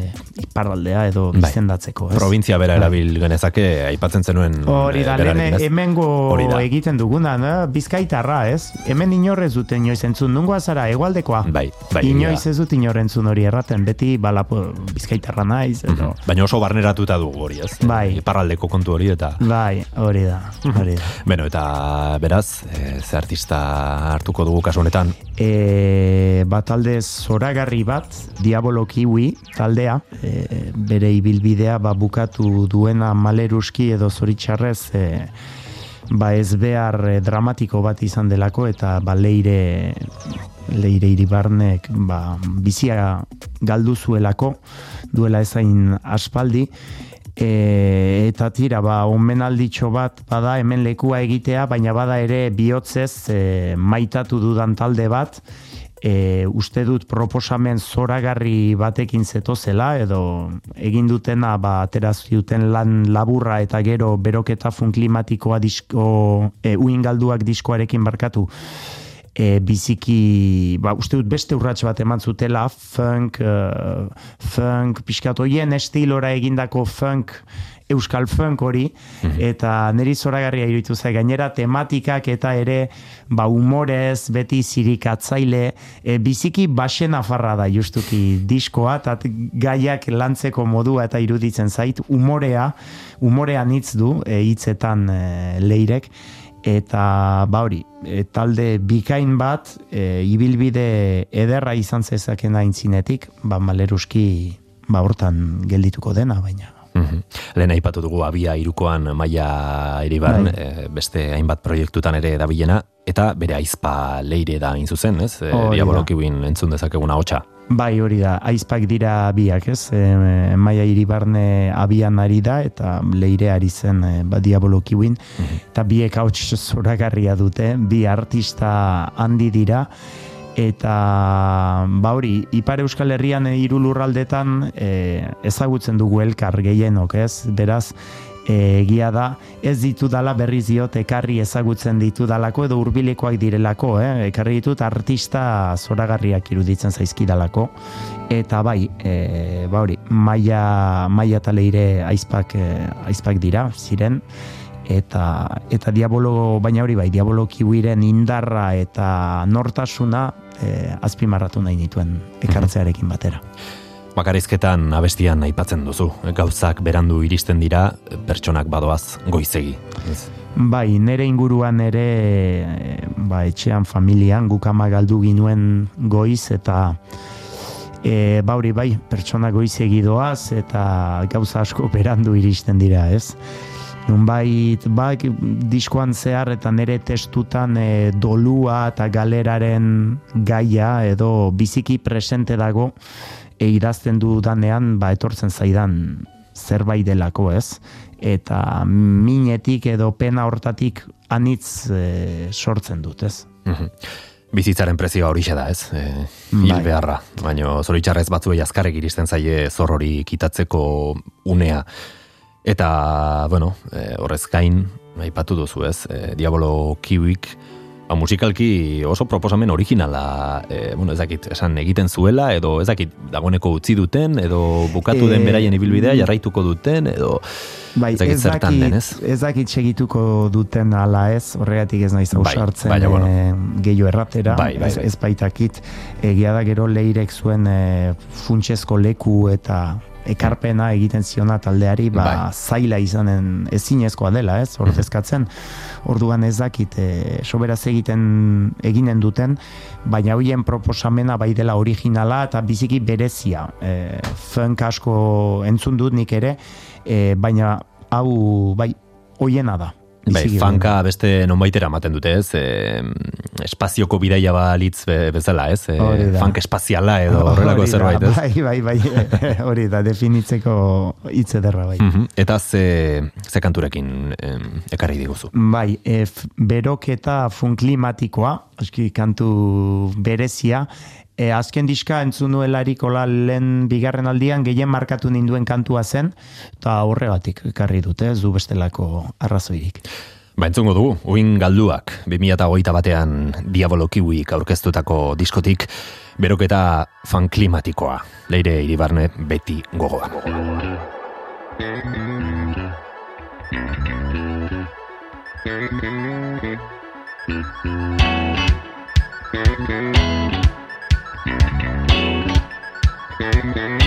iparraldea edo Bai. izendatzeko, ez? Provintzia bera erabil genezake aipatzen zenuen Hori eh, da, berarekin, lehen hemengo egiten duguna, ne? bizkaitarra, ez? Hemen inorrez dute inoiz entzun, nungoa zara, egualdekoa? Bai, bai, Inoiz ez dut inor entzun hori erraten, beti balapo bizkaitarra naiz, edo... Baina oso barneratuta dugu hori, ez? Bai. Iparraldeko kontu hori eta Bai, hori da, hori da. Beno, eta beraz, e, ze artista hartuko dugu kasu honetan? E, bat talde zoragarri bat, Diabolo Kiwi taldea, e, bere ibilbidea ba, bukatu duena maleruski edo zoritxarrez e, ba ez behar e, dramatiko bat izan delako eta ba leire leire iribarnek ba, bizia galdu zuelako duela ezain aspaldi e, eta tira ba omenalditxo bat bada hemen lekua egitea baina bada ere bihotzez e, maitatu dudan talde bat. E, uste dut proposamen zoragarri batekin zetozela edo egin dutena ba atera zuten lan laburra eta gero beroketa fun klimatikoa disko e, uingalduak diskoarekin barkatu e, biziki, ba, uste dut beste urrats bat eman zutela, funk, uh, funk, pixkat hoien estilora egindako funk, euskal funk hori, eta niri zoragarria iruditu zai, gainera tematikak eta ere, ba, humorez, beti zirikatzaile, e, biziki basen afarra da justuki diskoa, eta gaiak lantzeko modua eta iruditzen zait, umorea, umorea hitz du, e, hitzetan e, leirek, eta ba hori, e, talde bikain bat, e, ibilbide ederra izan zezaken aintzinetik, ba maleruski ba hortan geldituko dena, baina Mhm. Lehen aipatu dugu abia irukoan maia iribarren, Bai. eh, beste hainbat proiektutan ere dabilena, eta bere aizpa leire da hain zuzen, ez? E. Diabolokiuin entzun dezakeguna hotxa. Bai, hori da, aizpak dira biak, ez? E, maia iribarne abian ari da, eta leire ari zen e, ba, diabolokiuin, eta biek hauts (laughs) zoragarria dute, bi artista handi dira, eta ba hori, Ipar Euskal Herrian hiru lurraldetan e, ezagutzen dugu elkar gehienok, ez? Beraz, egia da, ez ditu dala berriz diot ekarri ezagutzen ditu dalako edo hurbilekoak direlako, eh? ekarri ditut artista zoragarriak iruditzen zaizkidalako eta bai, e, ba hori, maia, maia eta aizpak, e, aizpak dira, ziren, eta eta diabolo, baina hori bai, diabolo kiwiren indarra eta nortasuna e, azpimarratu nahi nituen ekartzearekin batera. Bakarizketan abestian aipatzen duzu, gauzak berandu iristen dira, pertsonak badoaz goizegi. Ez? Bai, nere inguruan ere, ba, etxean, familian, guk ama galdu ginuen goiz, eta e, ba hori bai, pertsona goizegi doaz, eta gauza asko (laughs) berandu iristen dira, ez? Nunbait, ba, diskoan zehar eta nere testutan e, dolua eta galeraren gaia edo biziki presente dago e, idazten dudanean ba, etortzen zaidan zerbait delako ez eta minetik edo pena hortatik anitz e, sortzen dut ez Mhm. Bizitzaren prezioa hori da, ez? E, hil Bai. beharra. Baina zoritxarrez batzuei azkarek iristen zaie zor hori kitatzeko unea. Eta, bueno, e, horrez gain, aipatu duzu, ez? E, Diabolo Kiwik, ba, musikalki oso proposamen originala, e, bueno, ez dakit, esan egiten zuela, edo ez dakit, dagoeneko utzi duten, edo bukatu den Eh, beraien ibilbidea, jarraituko duten, edo Bai, ez dakit ez zertan dakit, den, ez? ez dakit segituko duten ala ez, horregatik ez naiz Bai, ausartzen baina, bueno. eh, gehiago erratera, Bai, bai, ez, bai. ez baitakit, egia da gero leirek zuen e, funtsezko leku eta ekarpena egiten ziona taldeari, ba, Bai. Mhm. zaila izanen ezinezkoa dela, ez, ordezkatzen, orduan ez dakit, e, soberaz egiten eginen duten, baina hoien proposamena bai dela originala eta biziki berezia. E, funk asko entzun dut nik ere, e, baina hau bai hoiena da. Bai, fanka beste nonbaitera ematen dute, ez? E, espazioko bidaia balitz be, bezala, ez? E, funk espaziala edo horrelako zerbait, ez? Bai, bai, bai, (laughs) hori da, definitzeko hitz ederra bai. Mhm. Eta ze, ze kanturekin em, ekarri diguzu. Bai, e, f- beroketa fun klimatikoa, aski kantu berezia, e, azken diska entzun nuelarik hola lehen bigarren aldian gehien markatu ninduen kantua zen, eta horregatik ekarri dute, ez du bestelako arrazoirik. Ba, entzungo dugu, uin galduak, 2008 batean Diabolo Kiwik aurkeztutako diskotik, beroketa fan klimatikoa, leire iribarne beti gogoa. Mm-hmm.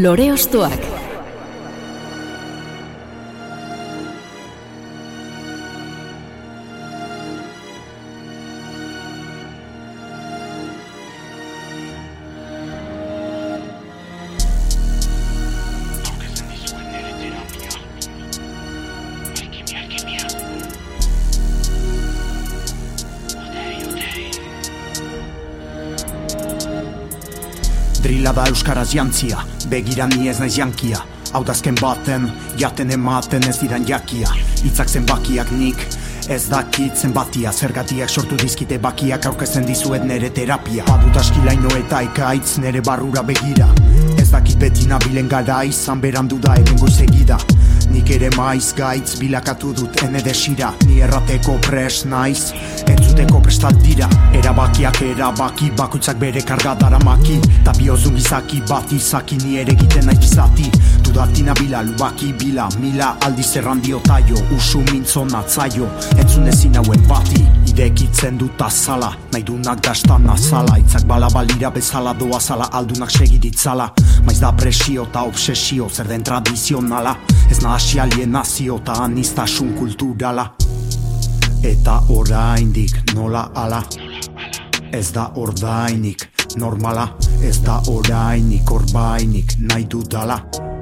Lore Ostoak. Drila da euskaraz jantzia, begira ni ez naiz jankia. Hau baten, jaten ematen ez diran jakia. Itzak zenbakiak nik, ez dakit zenbatia. Zergatiak sortu dizkite bakiak aurkezten dizuet nere terapia. Badut askilaino eta ekaitz nere barrura begira. Ez dakit beti nabilen gara izan berandu da hemen goizegida Ere maiz gaitz bilakatu dut ene desira. Ni errateko pres naiz, entzuteko prestat dira. Erabakiak erabaki, bakoitzak bere karga daramaki. Ta biozun gizaki bat izaki ni ere egiten naiz bizati Dudati nabila, lubaki bila, mila aldiz errandio taio. Usu mintzo natzaio, entzun ezin hauen bati Irekitzen dut azala, nahi dunak dastan azala. Itzak bala balira bezala doa zala, aldunak segiditzala Maiz da presio eta obsesio, zer den tradizionala. Ez nahasi alienazio eta anistasun kulturala. Eta oraindik nola ala? Ez da ordainik normala. Ez da orainik orbainik nahi dudala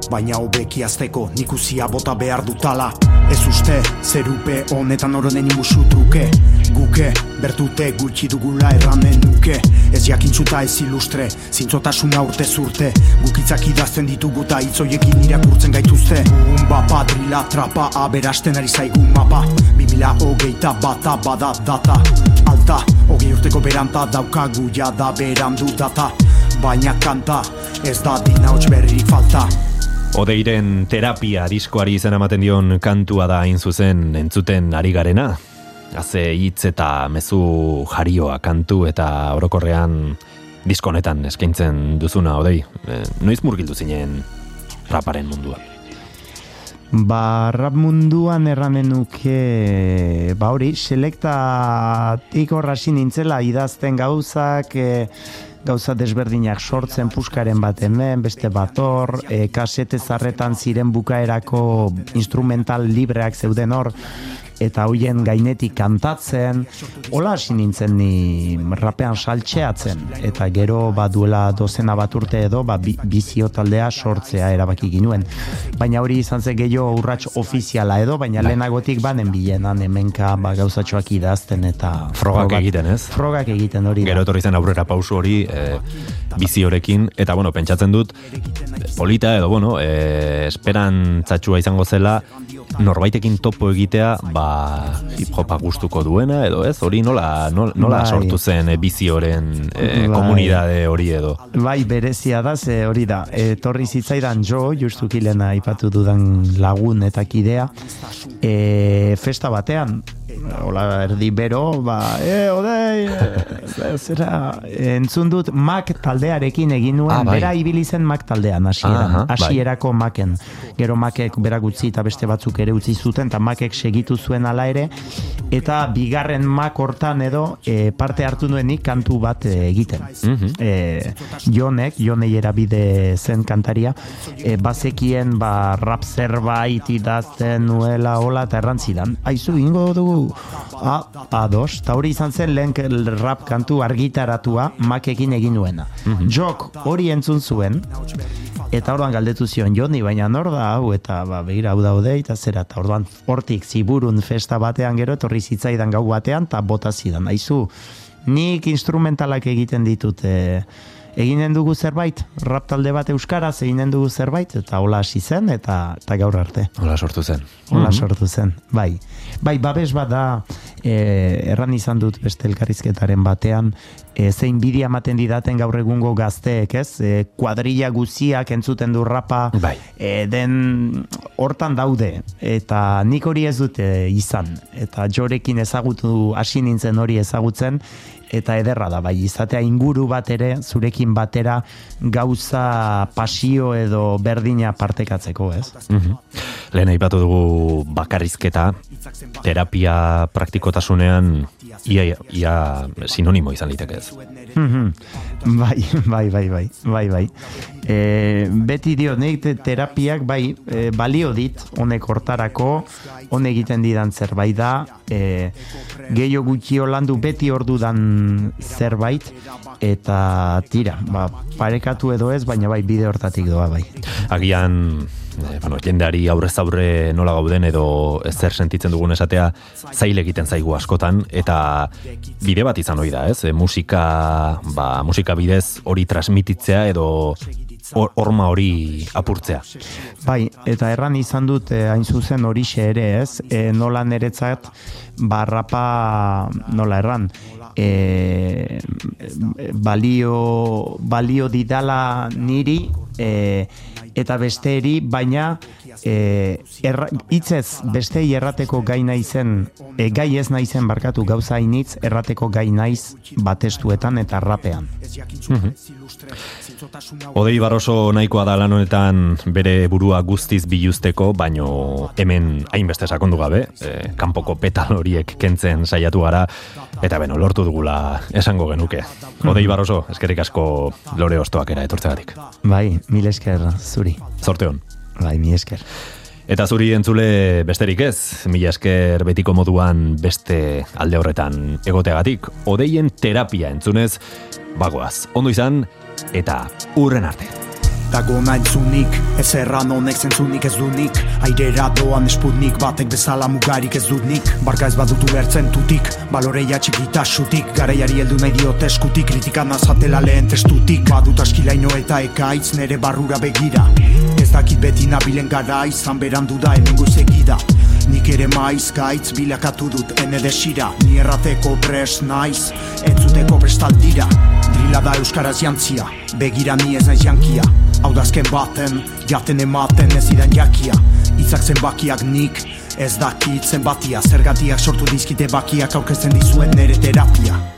Baina hobeki azteko nik uzia bota behar dutala. Ez uste, zerupe honetan oronen imusu truke. Guke, bertute gutxi dugula erranen nuke. Ez jakintzuta ez ilustre, zintzotasuna urte zurte. Gukitzak idazten ditugu eta hitzoiekin irakurtzen gaituzte. Bapa, drila, trapa, aberasten ari zaigu mapa. Bimila hogeita bata bada data. Alta, hogei urteko beranta daukagu jada berandu data. Baina kanta, ez da dina hots berririk falta Odeiren terapia diskoari izan ematen dion kantua da hain zuzen entzuten ari garena. Haze hitz eta mezu jarioa kantu eta orokorrean diskonetan eskaintzen duzuna odei. E, noiz murgildu zinen raparen munduan. Ba, rap munduan erranen nuke, ba hori, selektatik horrasi nintzela idazten gauzak, e, gauza desberdinak sortzen puskaren bat hemen, beste bat hor, e, kasete zarretan ziren bukaerako instrumental libreak zeuden hor, eta hoien gainetik kantatzen, hola hasi nintzen ni rapean saltxeatzen, eta gero ba duela dozena bat urte edo ba, bi, bizio taldea sortzea erabaki ginuen. Baina hori izan ze gehiago urrats ofiziala edo, baina lehenagotik banen bilenan hemenka ba, gauzatxoak idazten eta Frogak egiten, ez? Frogak egiten hori da. Gero etorri zen aurrera pausu hori e, biziorekin, eta bueno, pentsatzen dut, polita edo, bueno, e, esperantzatxua izango zela, norbaitekin topo egitea, ba, hip hopa gustuko duena, edo ez? Hori nola, nola, nola Bai. sortu zen e, bizioren e, Bai. komunidade hori edo? Bai, berezia da, ze hori da. Etorri zitzaidan jo, justuki lehena aipatu dudan lagun eta kidea, e, festa batean, hola erdi bero, ba, e, odei, e, zera, entzun dut Mac taldearekin egin nuen, Ah, bai. bera ibili zen Mac taldean, hasieran, bai. hasierako Macen. Gero Macek berak utzi eta beste batzuk ere utzi zuten, eta Macek segitu zuen ala ere, eta bigarren Mac hortan edo e, parte hartu nuenik kantu bat e, egiten. Mhm. e, Jonek, Jonei erabide zen kantaria, e, bazekien ba, rap zerbait idazten nuela hola eta errantzidan. Aizu, ingo dugu, a, ados, eta hori izan zen lehen rap kantu argitaratua makekin egin nuena. Jok hori entzun zuen, Eta orduan galdetu zion Joni, baina nor da hau, eta ba, begira hau daude, eta zera, eta orduan hortik ziburun festa batean gero, etorri zitzaidan gau batean, eta bota zidan. Aizu, nik instrumentalak egiten ditut, e, eginen dugu zerbait, rap talde bat euskaraz eginen dugu zerbait, eta hola hasi zen, eta, eta gaur arte. Hola sortu zen. Hola sortu zen, bai. Bai, babes bat da, e, erran izan dut beste elkarrizketaren batean, e, zein bidia ematen didaten gaur egungo gazteek, ez? E, kuadrilla guziak entzuten du rapa, Bai. e, den hortan daude, eta nik hori ez dute izan, eta jorekin ezagutu, hasi nintzen hori ezagutzen, eta ederra da, bai, izatea inguru bat ere, zurekin batera gauza pasio edo berdina partekatzeko, ez? Mhm. Lehen aipatu dugu bakarrizketa, terapia praktikotasunean ia, ia sinonimo izan liteke ez. Mhm. (laughs) Bai, bai, bai, bai, bai, bai. E, beti dio, nik te- terapiak bai e, balio dit, honek hortarako, honek egiten didan zerbait da, e, gehiago gutxi landu beti ordudan zerbait, eta tira, ba, parekatu edo ez, baina bai bide hortatik doa bai. Agian, e, bueno, jendeari aurrez aurre nola gauden edo zer sentitzen dugun esatea zaile egiten zaigu askotan eta bide bat izan hori da, ez? E, musika, ba, musika bidez hori transmititzea edo hor- horma hori apurtzea. Bai, eta erran izan dut eh, hain zuzen horixe ere, ez? E, nola niretzat barrapa nola erran e, balio balio didala niri e, eta besteeri, baina e, erra, hitzez bestei errateko gai naizen, e, gai ez naizen barkatu gauza hainitz errateko gai naiz batestuetan eta rapean. Odei Barroso nahikoa da lan honetan bere burua guztiz biluzteko, baino hemen hainbeste sakondu gabe, e, kanpoko petal horiek kentzen saiatu gara, eta beno, lortu dugula esango genuke. Odei Barroso, eskerrik asko lore ostoak era etortzegatik. Bai, mil esker zuri. Zorte hon. Bai, mi esker. Eta zuri entzule besterik ez, mila esker betiko moduan beste alde horretan egoteagatik, odeien terapia entzunez, bagoaz, ondo izan, eta urren arte. Dago naintzunik, ez erran honek zentzunik ez dunik. Airera doan esputnik, batek bezala mugarik ez dutnik Barka ez badutu bertzen tutik, baloreia txikita xutik Garaiari heldu nahi diote eskutik, kritikan azatela lehen testutik. Badut askilaino eta ekaitz nere barrura begira. Ez dakit beti nabilen gara, izan berandu da hemen goizegida Nik ere maiz gaitz bilakatu dut ene desira. Ni errateko pres naiz, entzuteko prestaldira Drila da euskaraz jantzia, begira ni ez naiz jankia Hau da azken baten, jaten ematen ez idan jakia. Itzak zenbakiak nik, ez dakit zenbatia. Zergatiak sortu dizkite bakiak aurkezten dizuen nere terapia